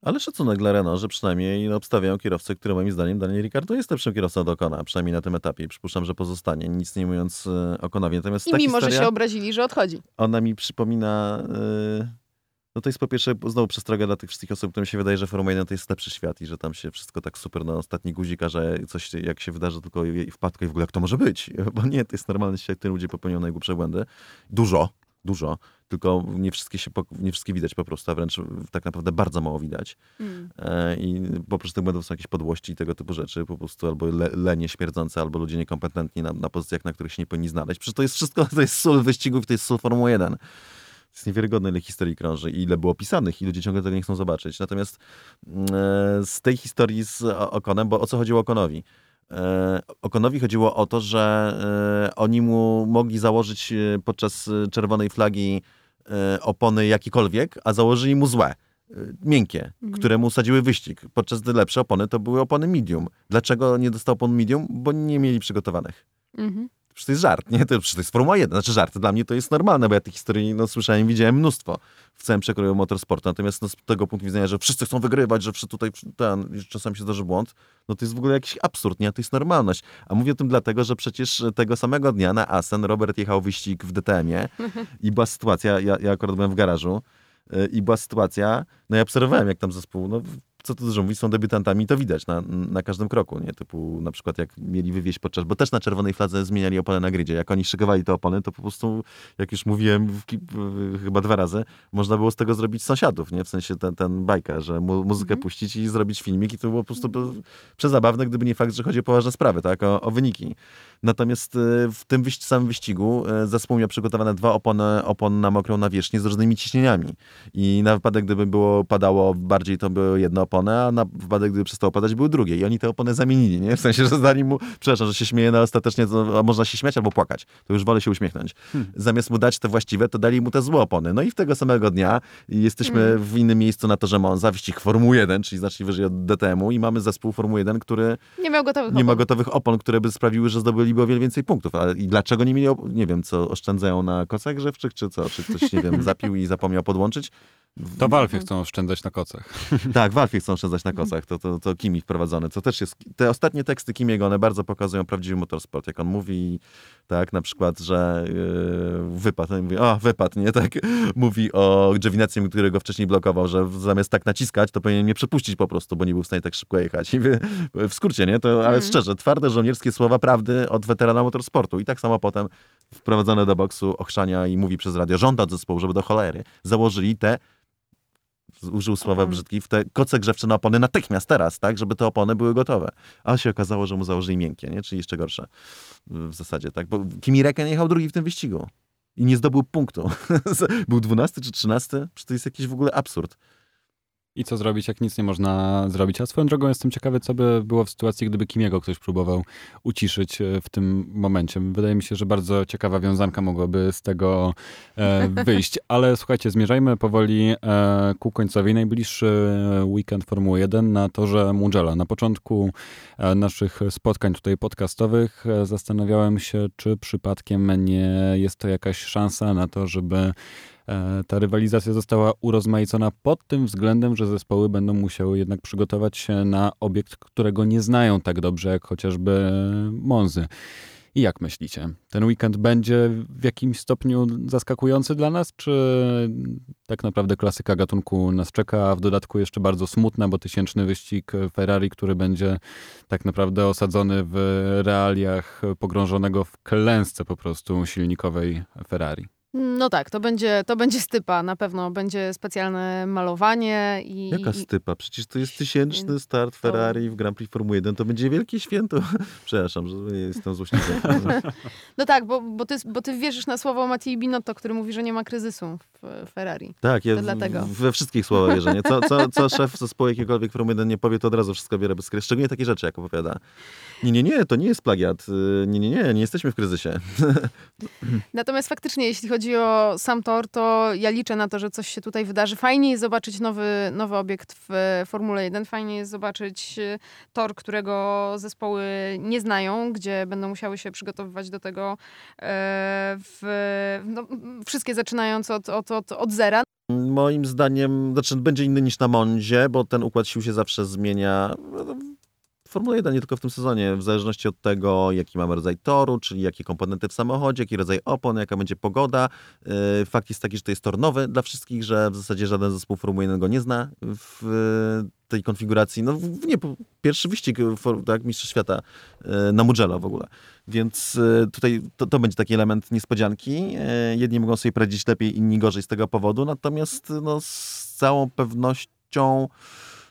S2: Ale szacunek dla Renault, że przynajmniej obstawiają kierowcę, który moim zdaniem Daniel Ricciardo jest lepszym kierowcą od Okona, przynajmniej na tym etapie. Przypuszczam, że pozostanie, nic nie mówiąc e, Okonowi. Natomiast
S3: I
S2: ta
S3: mimo,
S2: historia...
S3: że się obrazili, że odchodzi.
S2: ona mi przypomina. Yy, no to jest po pierwsze znowu przestroga dla tych wszystkich osób, którym się wydaje, że Formuła 1 to jest lepszy świat i że tam się wszystko tak super na ostatni guzika, że coś jak się wydarzy tylko i wpadka i w ogóle jak to może być? [LAUGHS] Bo nie, to jest normalny świat, w którym ludzie popełniają najgłupsze błędy. Dużo, dużo. Tylko nie wszystkie, się, nie wszystkie widać po prostu, a wręcz tak naprawdę bardzo mało widać.
S3: Mm.
S2: E, I po prostu tych błędów są jakieś podłości i tego typu rzeczy, po prostu albo le, lenie śmierdzące, albo ludzie niekompetentni na, na pozycjach, na których się nie powinni znaleźć. Przecież to jest wszystko, to jest sól wyścigów, to jest sól Formuły 1. To jest niewiarygodne, ile historii krąży i ile było opisanych i ludzie ciągle tego nie chcą zobaczyć. Natomiast mm, e, z tej historii z Okonem, bo o co chodziło Okonowi? E, Okonowi chodziło o to, że e, oni mu mogli założyć e, podczas czerwonej flagi opony jakikolwiek, a założyli mu złe, miękkie,
S3: Mhm.
S2: które mu sadziły wyścig. Podczas gdy lepsze opony to były opony medium. Dlaczego nie dostał opon medium? Bo nie mieli przygotowanych.
S3: Mhm.
S2: Przecież to jest żart, nie? To, to jest Formuła 1. Znaczy żart, dla mnie to jest normalne, bo ja tych historii no, słyszałem widziałem mnóstwo w całym przekroju motorsportu. Natomiast no, z tego punktu widzenia, że wszyscy chcą wygrywać, że wszyscy tutaj, ten, czasami się zdarzy błąd, no to jest w ogóle jakiś absurd, nie? To jest normalność. A mówię o tym dlatego, że przecież tego samego dnia na Asen Robert jechał wyścig w DTM-ie i była sytuacja, ja, ja akurat byłem w garażu, y, i była sytuacja, no ja obserwowałem, jak tam zespół, no co tu dużo mówić, są debiutantami, to widać na, na każdym kroku, nie? Typu na przykład jak mieli wywieźć podczas, bo też na czerwonej fladze zmieniali opony na gridzie. Jak oni szykowali te opony, to po prostu, jak już mówiłem w, chyba dwa razy, można było z tego zrobić sąsiadów, nie? W sensie ten, ten bajka, że mu, muzykę mm -hmm. puścić i zrobić filmik i to było po prostu przezabawne, gdyby nie fakt, że chodzi o poważne sprawy, tak? O, o wyniki. Natomiast e, w tym wyś samym wyścigu e, zespół miał przygotowane dwa opony, opon na mokrą nawierzchnię z różnymi ciśnieniami. I na wypadek, gdyby było padało bardziej, to były jedno opony, a na wypadek, gdyby przestało padać, były drugie. I oni te opony zamienili, nie? W sensie, że zdali mu, przepraszam, że się śmieje, no ostatecznie to, można się śmiać albo płakać. To już wolę się uśmiechnąć. Hmm. Zamiast mu dać te właściwe, to dali mu te złe opony. No i w tego samego dnia jesteśmy hmm. w innym miejscu na torze Monza, wyścig Formuły 1, czyli znacznie wyżej od DTM-u i mamy zespół Formuły 1, który
S3: nie miał gotowych
S2: nie
S3: opon.
S2: ma gotowych opon, które by sprawiły, że zdobyliby o wiele więcej punktów. A i dlaczego nie mieli, nie wiem, co oszczędzają na kocach grzewczych, czy co? Czy ktoś, nie wiem, [LAUGHS] zapił i zapomniał podłączyć?
S1: To Valve chcą oszczędzać na kocach.
S2: Tak, Valve chcą oszczędzać na kocach. To, to, to Kimi wprowadzone. To też jest, te ostatnie teksty Kimiego, one bardzo pokazują prawdziwy motorsport. Jak on mówi, tak, na przykład, że yy, wypadł, mówi, o, wypadł, nie, tak, [LAUGHS] mówi o Giovinazzi, który go wcześniej blokował, że zamiast tak naciskać, to powinien mnie przepuścić po prostu, bo nie był w stanie tak szybko jechać. I w, w skrócie, nie, to, ale mm. szczerze, twarde żołnierskie słowa prawdy od weterana motorsportu. I tak samo potem wprowadzone do boksu ochrzania i mówi przez radio, żąda od zespołu, żeby do cholery założyli te użył słowa mhm. brzydki, w te koce grzewcze na opony natychmiast teraz, tak, żeby te opony były gotowe. A się okazało, że mu założyli miękkie, nie? czyli jeszcze gorsze w zasadzie, tak, bo Kimi Räikkönen jechał drugi w tym wyścigu i nie zdobył punktu. [LAUGHS] Był 12 czy 13? Przecież to jest jakiś w ogóle absurd.
S1: I co zrobić, jak nic nie można zrobić? A swoją drogą jestem ciekawy, co by było w sytuacji, gdyby Kimiego ktoś próbował uciszyć e, w tym momencie. Wydaje mi się, że bardzo ciekawa wiązanka mogłaby z tego e, [LAUGHS] wyjść. Ale słuchajcie, zmierzajmy powoli e, ku końcowi. Najbliższy weekend Formuły 1 na torze Mugello. Na początku e, naszych spotkań tutaj podcastowych e, zastanawiałem się, czy przypadkiem nie jest to jakaś szansa na to, żeby E, ta rywalizacja została urozmaicona pod tym względem, że zespoły będą musiały jednak przygotować się na obiekt, którego nie znają tak dobrze jak chociażby Monzy. I jak myślicie? Ten weekend będzie w jakimś stopniu zaskakujący dla nas, czy tak naprawdę klasyka gatunku nas czeka, a w dodatku jeszcze bardzo smutna, bo tysięczny wyścig Ferrari, który będzie tak naprawdę osadzony w realiach pogrążonego w klęsce po prostu silnikowej Ferrari?
S3: No tak, to będzie, to będzie stypa, na pewno będzie specjalne malowanie i...
S2: Jaka stypa? Przecież to jest tysięczny start Ferrari w Grand Prix Formuły 1, to będzie wielkie święto. [LAUGHS] Przepraszam, że jestem złośliwy. [LAUGHS]
S3: no tak, bo, bo, ty, bo ty wierzysz na słowo Mattii Binotto, który mówi, że nie ma kryzysu w Ferrari.
S2: Tak, ja dlatego. we wszystkich słowach wierzę. Nie? Co, co, co szef zespołu jakiegokolwiek Formuły 1 nie powie, to od razu wszystko bierę bez kryzysu. Szczególnie takie rzeczy, jak opowiada. Nie, nie, nie, to nie jest plagiat. Y, nie, nie, nie, nie jesteśmy w kryzysie. [LAUGHS]
S3: Natomiast faktycznie, jeśli chodzi o sam tor, to ja liczę na to, że coś się tutaj wydarzy. Fajnie jest zobaczyć nowy, nowy obiekt w Formule 1. Fajnie jest zobaczyć y, tor, którego zespoły nie znają, gdzie będą musiały się przygotowywać do tego e, w, no, wszystkie zaczynając od, od, od, od zera.
S2: Moim zdaniem, znaczy będzie inny niż na Mondzie, bo ten układ sił się zawsze zmienia Formuła 1 nie tylko w tym sezonie, w zależności od tego, jaki mamy rodzaj toru, czyli jakie komponenty w samochodzie, jaki rodzaj opon, jaka będzie pogoda. Y, fakt jest taki, że to jest tor nowy dla wszystkich, że w zasadzie żaden zespół Formuły 1 go nie zna w tej konfiguracji. No nie, pierwszy wyścig, tak, Mistrz Świata na Mugello w ogóle. Więc tutaj to, to, będzie taki element niespodzianki. Jedni mogą sobie poradzić lepiej, inni gorzej z tego powodu, natomiast no, z całą pewnością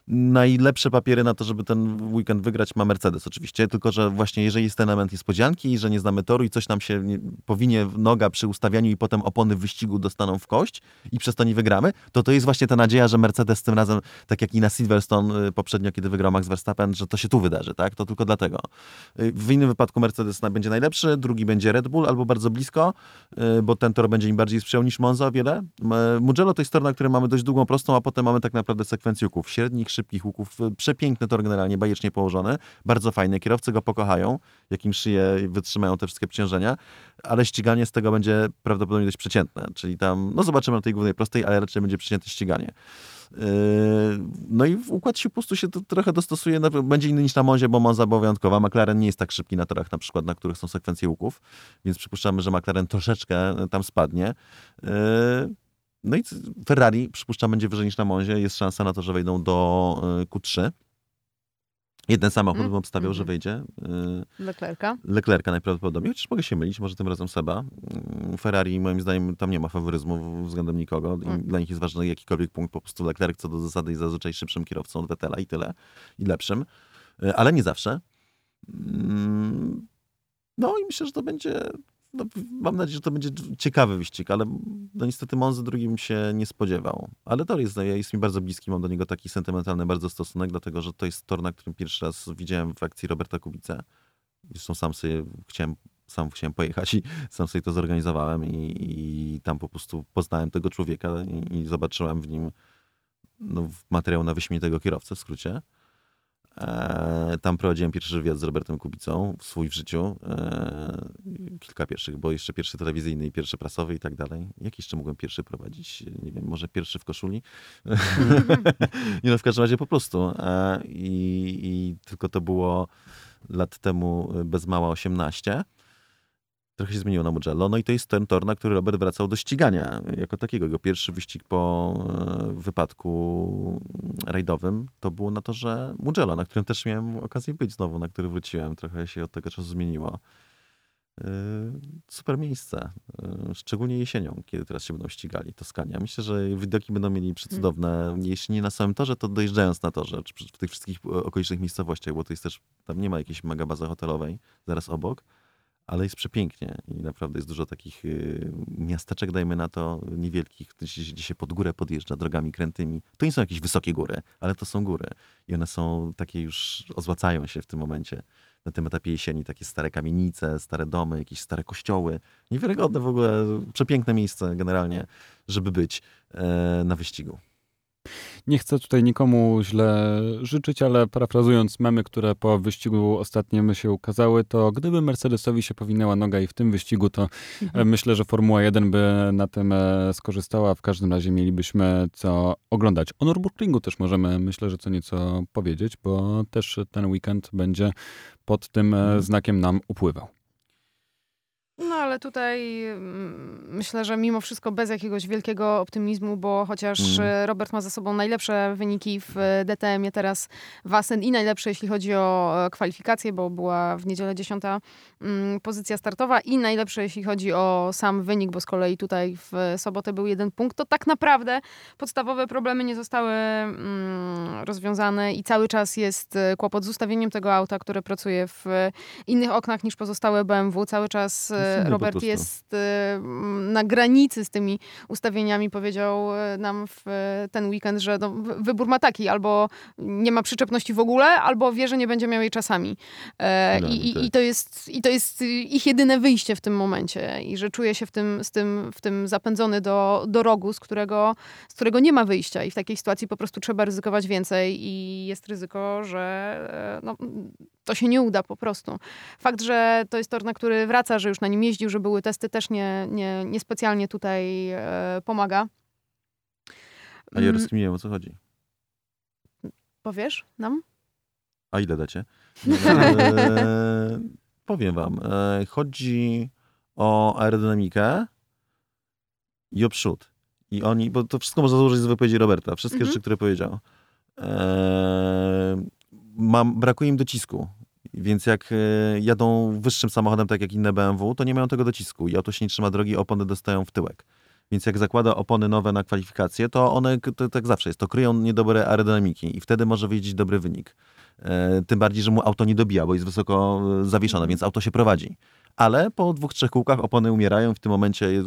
S2: najlepsze papiery na to, żeby ten weekend wygrać ma Mercedes oczywiście, tylko że właśnie jeżeli jest ten element niespodzianki, że nie znamy toru i coś nam się nie, powinie noga przy ustawianiu i potem opony w wyścigu dostaną w kość i przez to nie wygramy, to to jest właśnie ta nadzieja, że Mercedes tym razem, tak jak i na Silverstone y, poprzednio, kiedy wygrał Max Verstappen, że to się tu wydarzy, tak? To tylko dlatego. Y, w innym wypadku Mercedes będzie najlepszy, drugi będzie Red Bull albo bardzo blisko, y, bo ten tor będzie im bardziej sprzyjał niż Monza o wiele. Mugello to jest tor, na którym mamy dość długą prostą, a potem mamy tak naprawdę sekwencję łuków średnich, szybkich łuków. Przepiękny tor generalnie, bajecznie położony. Bardzo fajny. Kierowcy go pokochają, jakim szyje wytrzymają te wszystkie obciążenia, ale ściganie z tego będzie prawdopodobnie dość przeciętne. Czyli tam, no zobaczymy na tej głównej prostej, ale raczej będzie przeciętne ściganie. Yy, no i układ się po prostu się to trochę dostosuje, będzie inny niż na Monzie, bo Monza była wyjątkowa. McLaren nie jest tak szybki na torach na przykład, na których są sekwencje łuków, więc przypuszczamy, że McLaren troszeczkę tam spadnie. No i Ferrari, przypuszczam, będzie wyżej niż na Monzie. Jest szansa na to, że wejdą do e, Q3. Jeden samochód mm. bym obstawiał, mm. że wyjdzie.
S3: E, Leclerca?
S2: Leclerca najprawdopodobniej, chociaż mogę się mylić, może tym razem Seba. Mm, Ferrari moim zdaniem tam nie ma faworyzmu względem nikogo. Mm. Dla nich jest ważny jakikolwiek punkt, po prostu Leclerc co do zasady jest zazwyczaj szybszym kierowcą od Vettela i tyle. I lepszym. E, ale nie zawsze. Mm, no i myślę, że to będzie no, mam nadzieję, że to będzie ciekawy wyścig, ale no, niestety Monzy drugim się nie spodziewał. Ale tor jest, jest mi bardzo bliski, mam do niego taki sentymentalny bardzo stosunek, dlatego że to jest tor, na którym pierwszy raz widziałem w akcji Roberta Kubica. Zresztą sam sobie chciałem, sam chciałem pojechać i sam sobie to zorganizowałem i, i tam po prostu poznałem tego człowieka i, i zobaczyłem w nim no, materiał na wyśmienitego kierowcę w skrócie. E, tam prowadziłem pierwszy wywiad z Robertem Kubicą, swój w życiu. E, kilka pierwszych, bo jeszcze pierwszy telewizyjny i pierwszy prasowy i tak dalej. Jak jeszcze mogłem pierwszy prowadzić? Nie wiem, może pierwszy w koszuli? [LAUGHS] nie no, w każdym razie po prostu. E, I, I tylko to było lat temu bez mała 18 trochę się zmieniło na Mugello. No i to jest ten tor, na który Robert wracał do ścigania jako takiego. Jego pierwszy wyścig po e, wypadku rajdowym to było na torze Mugello, na którym też miałem okazję być znowu, na który wróciłem. Trochę się od tego czasu zmieniło. E, super miejsce, e, szczególnie jesienią, kiedy teraz się będą ścigali Toskania. Myślę, że widoki będą mieli przecudowne, mm. jeśli nie na samym torze, to dojeżdżając na torze, czy w tych wszystkich okolicznych miejscowościach, bo to jest też, tam nie ma jakiejś mega bazy hotelowej zaraz obok ale jest przepięknie i naprawdę jest dużo takich y, miasteczek, dajmy na to, niewielkich, gdzie się pod górę podjeżdża drogami krętymi. To nie są jakieś wysokie góry, ale to są góry i one są takie już, ozłacają się w tym momencie. Na tym etapie jesieni takie stare kamienice, stare domy, jakieś stare kościoły. Niewiarygodne w ogóle, przepiękne miejsce generalnie, żeby być e, na wyścigu.
S1: Nie chcę tutaj nikomu źle życzyć, ale parafrazując memy, które po wyścigu ostatnim się ukazały, to gdyby Mercedesowi się powinęła noga i w tym wyścigu, to mhm. myślę, że Formuła 1 by na tym e, skorzystała. W każdym razie mielibyśmy co oglądać. O Nürburgringu też możemy, myślę, że co nieco powiedzieć, bo też ten weekend będzie pod tym e, mhm. znakiem nam upływał.
S3: Ale tutaj mm, myślę, że mimo wszystko bez jakiegoś wielkiego optymizmu, bo chociaż mm. Robert ma za sobą najlepsze wyniki w DTM-ie teraz Wasen i najlepsze jeśli chodzi o e, kwalifikacje, bo była w niedzielę dziesiąta mm, pozycja startowa i najlepsze jeśli chodzi o sam wynik, bo z kolei tutaj w sobotę był jeden punkt, to tak naprawdę podstawowe problemy nie zostały mm, rozwiązane i cały czas jest e, kłopot z ustawieniem tego auta, które pracuje w innych oknach niż pozostałe BMW. Cały czas e, Robert jest y, na granicy z tymi ustawieniami. Powiedział y, nam w ten weekend, że no, wybór ma taki, albo nie ma przyczepności w ogóle, albo wie, że nie będzie miał jej czasami. No, I, i, I, to jest, I to jest ich jedyne wyjście w tym momencie. I że czuje się w tym, z tym, w tym zapędzony do, do rogu, z którego, z którego nie ma wyjścia. I w takiej sytuacji po prostu trzeba ryzykować więcej i jest ryzyko, że e, no, to się nie uda po prostu. Fakt, że to jest tor, na który wraca, że już na nim jeździł, że były testy, też nie, nie, nie specjalnie tutaj e, pomaga.
S2: A ja mm. rozkminiłem, o co chodzi.
S3: Powiesz nam?
S2: A ile dacie? [LAUGHS] E, powiem wam. E, chodzi o aerodynamikę i o przód. I oni, bo to wszystko można założyć z wypowiedzi Roberta. Wszystkie mhm. rzeczy, które powiedział. E, mam, brakuje im docisku. Więc jak e, jadą wyższym samochodem, tak jak inne BMW, to nie mają tego docisku i auto się nie trzyma drogi, opony dostają w tyłek. Więc jak zakłada opony nowe na kwalifikacje, to one, to, tak zawsze jest, to kryją niedobre aerodynamiki i wtedy może wyjść dobry wynik. E, tym bardziej, że mu auto nie dobija, bo jest wysoko e, zawieszone, więc auto się prowadzi. Ale po dwóch, trzech kółkach opony umierają w tym momencie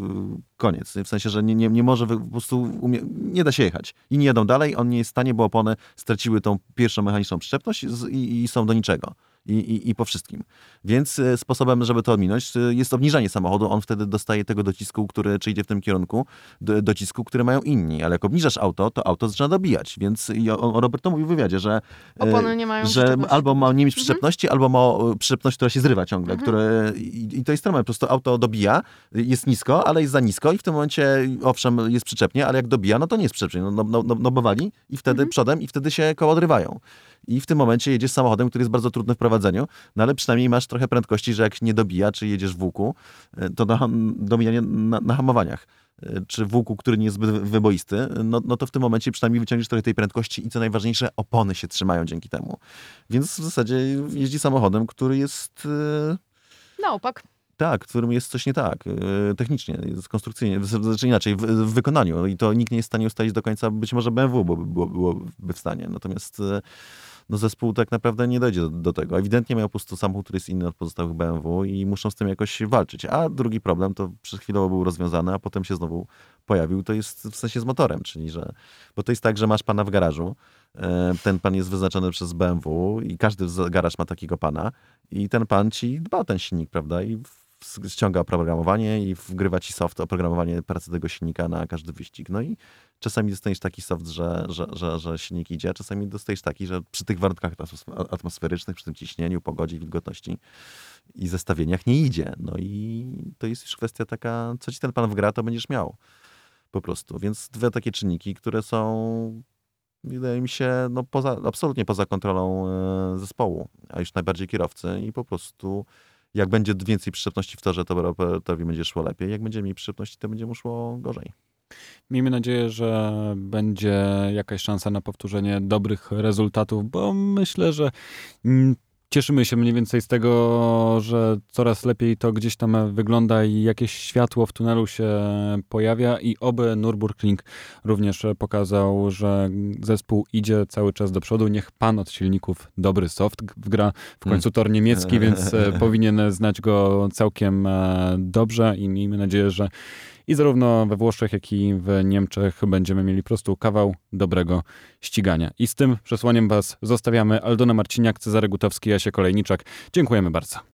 S2: koniec. W sensie, że nie, nie, nie może po prostu, nie da się jechać. I nie jadą dalej, on nie jest w stanie, bo opony straciły tą pierwszą mechaniczną przyczepność i, i są do niczego i, i, i po wszystkim. Więc e, sposobem, żeby to ominąć, e, jest obniżanie samochodu. On wtedy dostaje tego docisku, który czy idzie w tym kierunku, do, docisku, które mają inni. Ale jak obniżasz auto, to auto zaczyna dobijać. Więc Robert to mówił w wywiadzie, że,
S3: e,
S2: że albo ma nie mieć przyczepności, mhm. albo ma przyczepność, która się zrywa ciągle. Mhm. Które, i, i, to jest normalne. Po prostu auto dobija, jest nisko, ale jest za nisko i w tym momencie, owszem, jest przyczepnie, ale jak dobija, no to nie jest przyczepnie. No, no, no, no, no bowali i wtedy mhm. przodem i wtedy się koło odrywają. I w tym momencie jedziesz samochodem, który jest bardzo trudny w prowadzeniu, no ale przynajmniej masz trochę prędkości, że jak nie dobija, czy jedziesz w łuku, e, to na, domijanie na, na hamowaniach e, czy w łuku, który nie jest zbyt wyboisty, no, no to w tym momencie przynajmniej wyciągniesz trochę tej prędkości i co najważniejsze, opony się trzymają dzięki temu. Więc w zasadzie jeździ samochodem, który jest...
S3: Na opak.
S2: Tak, którym jest coś nie tak, technicznie, konstrukcyjnie, znaczy inaczej, w, w, wykonaniu. I to nikt nie jest w stanie ustalić do końca, być może BMW byłoby, byłoby w stanie. Natomiast no zespół tak naprawdę nie dojdzie do, do, tego. Ewidentnie mają po prostu samochód, który jest inny od pozostałych BMW i muszą z tym jakoś walczyć. A drugi problem to przez chwilę był rozwiązany, a potem się znowu pojawił, to jest w sensie z motorem, czyli że, bo to jest tak, że masz pana w garażu, e, ten pan jest wyznaczony przez BMW i każdy garaż ma takiego pana i ten pan ci dba o ten silnik, prawda, i ściąga oprogramowanie i wgrywa ci soft, oprogramowanie pracy tego silnika na każdy wyścig. No i czasami dostajesz taki soft, że, że, że, że silnik idzie, czasami dostajesz taki, że przy tych warunkach atmosferycznych, przy tym ciśnieniu, pogodzie, wilgotności i zestawieniach nie idzie. No i to jest już kwestia taka, co ci ten pan wgra, to będziesz miał po prostu. Więc dwie takie czynniki, które są wydaje mi się, no poza, absolutnie poza kontrolą e, zespołu, a już najbardziej kierowcy i po prostu jak będzie więcej przyczepności w torze, to operatorowi będzie szło lepiej. Jak będzie mniej przyczepności, to będzie mu szło gorzej.
S1: Miejmy nadzieję, że będzie jakaś szansa na powtórzenie dobrych rezultatów, bo myślę, że cieszymy się mniej więcej z tego, że coraz lepiej to gdzieś tam wygląda i jakieś światło w tunelu się pojawia i oby Nürburgring również pokazał, że zespół idzie cały czas do przodu. Niech pan od silników dobry soft gra w hmm. końcu tor niemiecki, więc e, [LAUGHS] powinien znać go całkiem e, dobrze i miejmy nadzieję, że i zarówno we Włoszech, jak i w Niemczech będziemy mieli po prostu kawał dobrego ścigania. I z tym przesłaniem Was zostawiamy. Aldona Marciniak, Cezary Gutowski, Jasie Kolejniczak. Dziękujemy bardzo.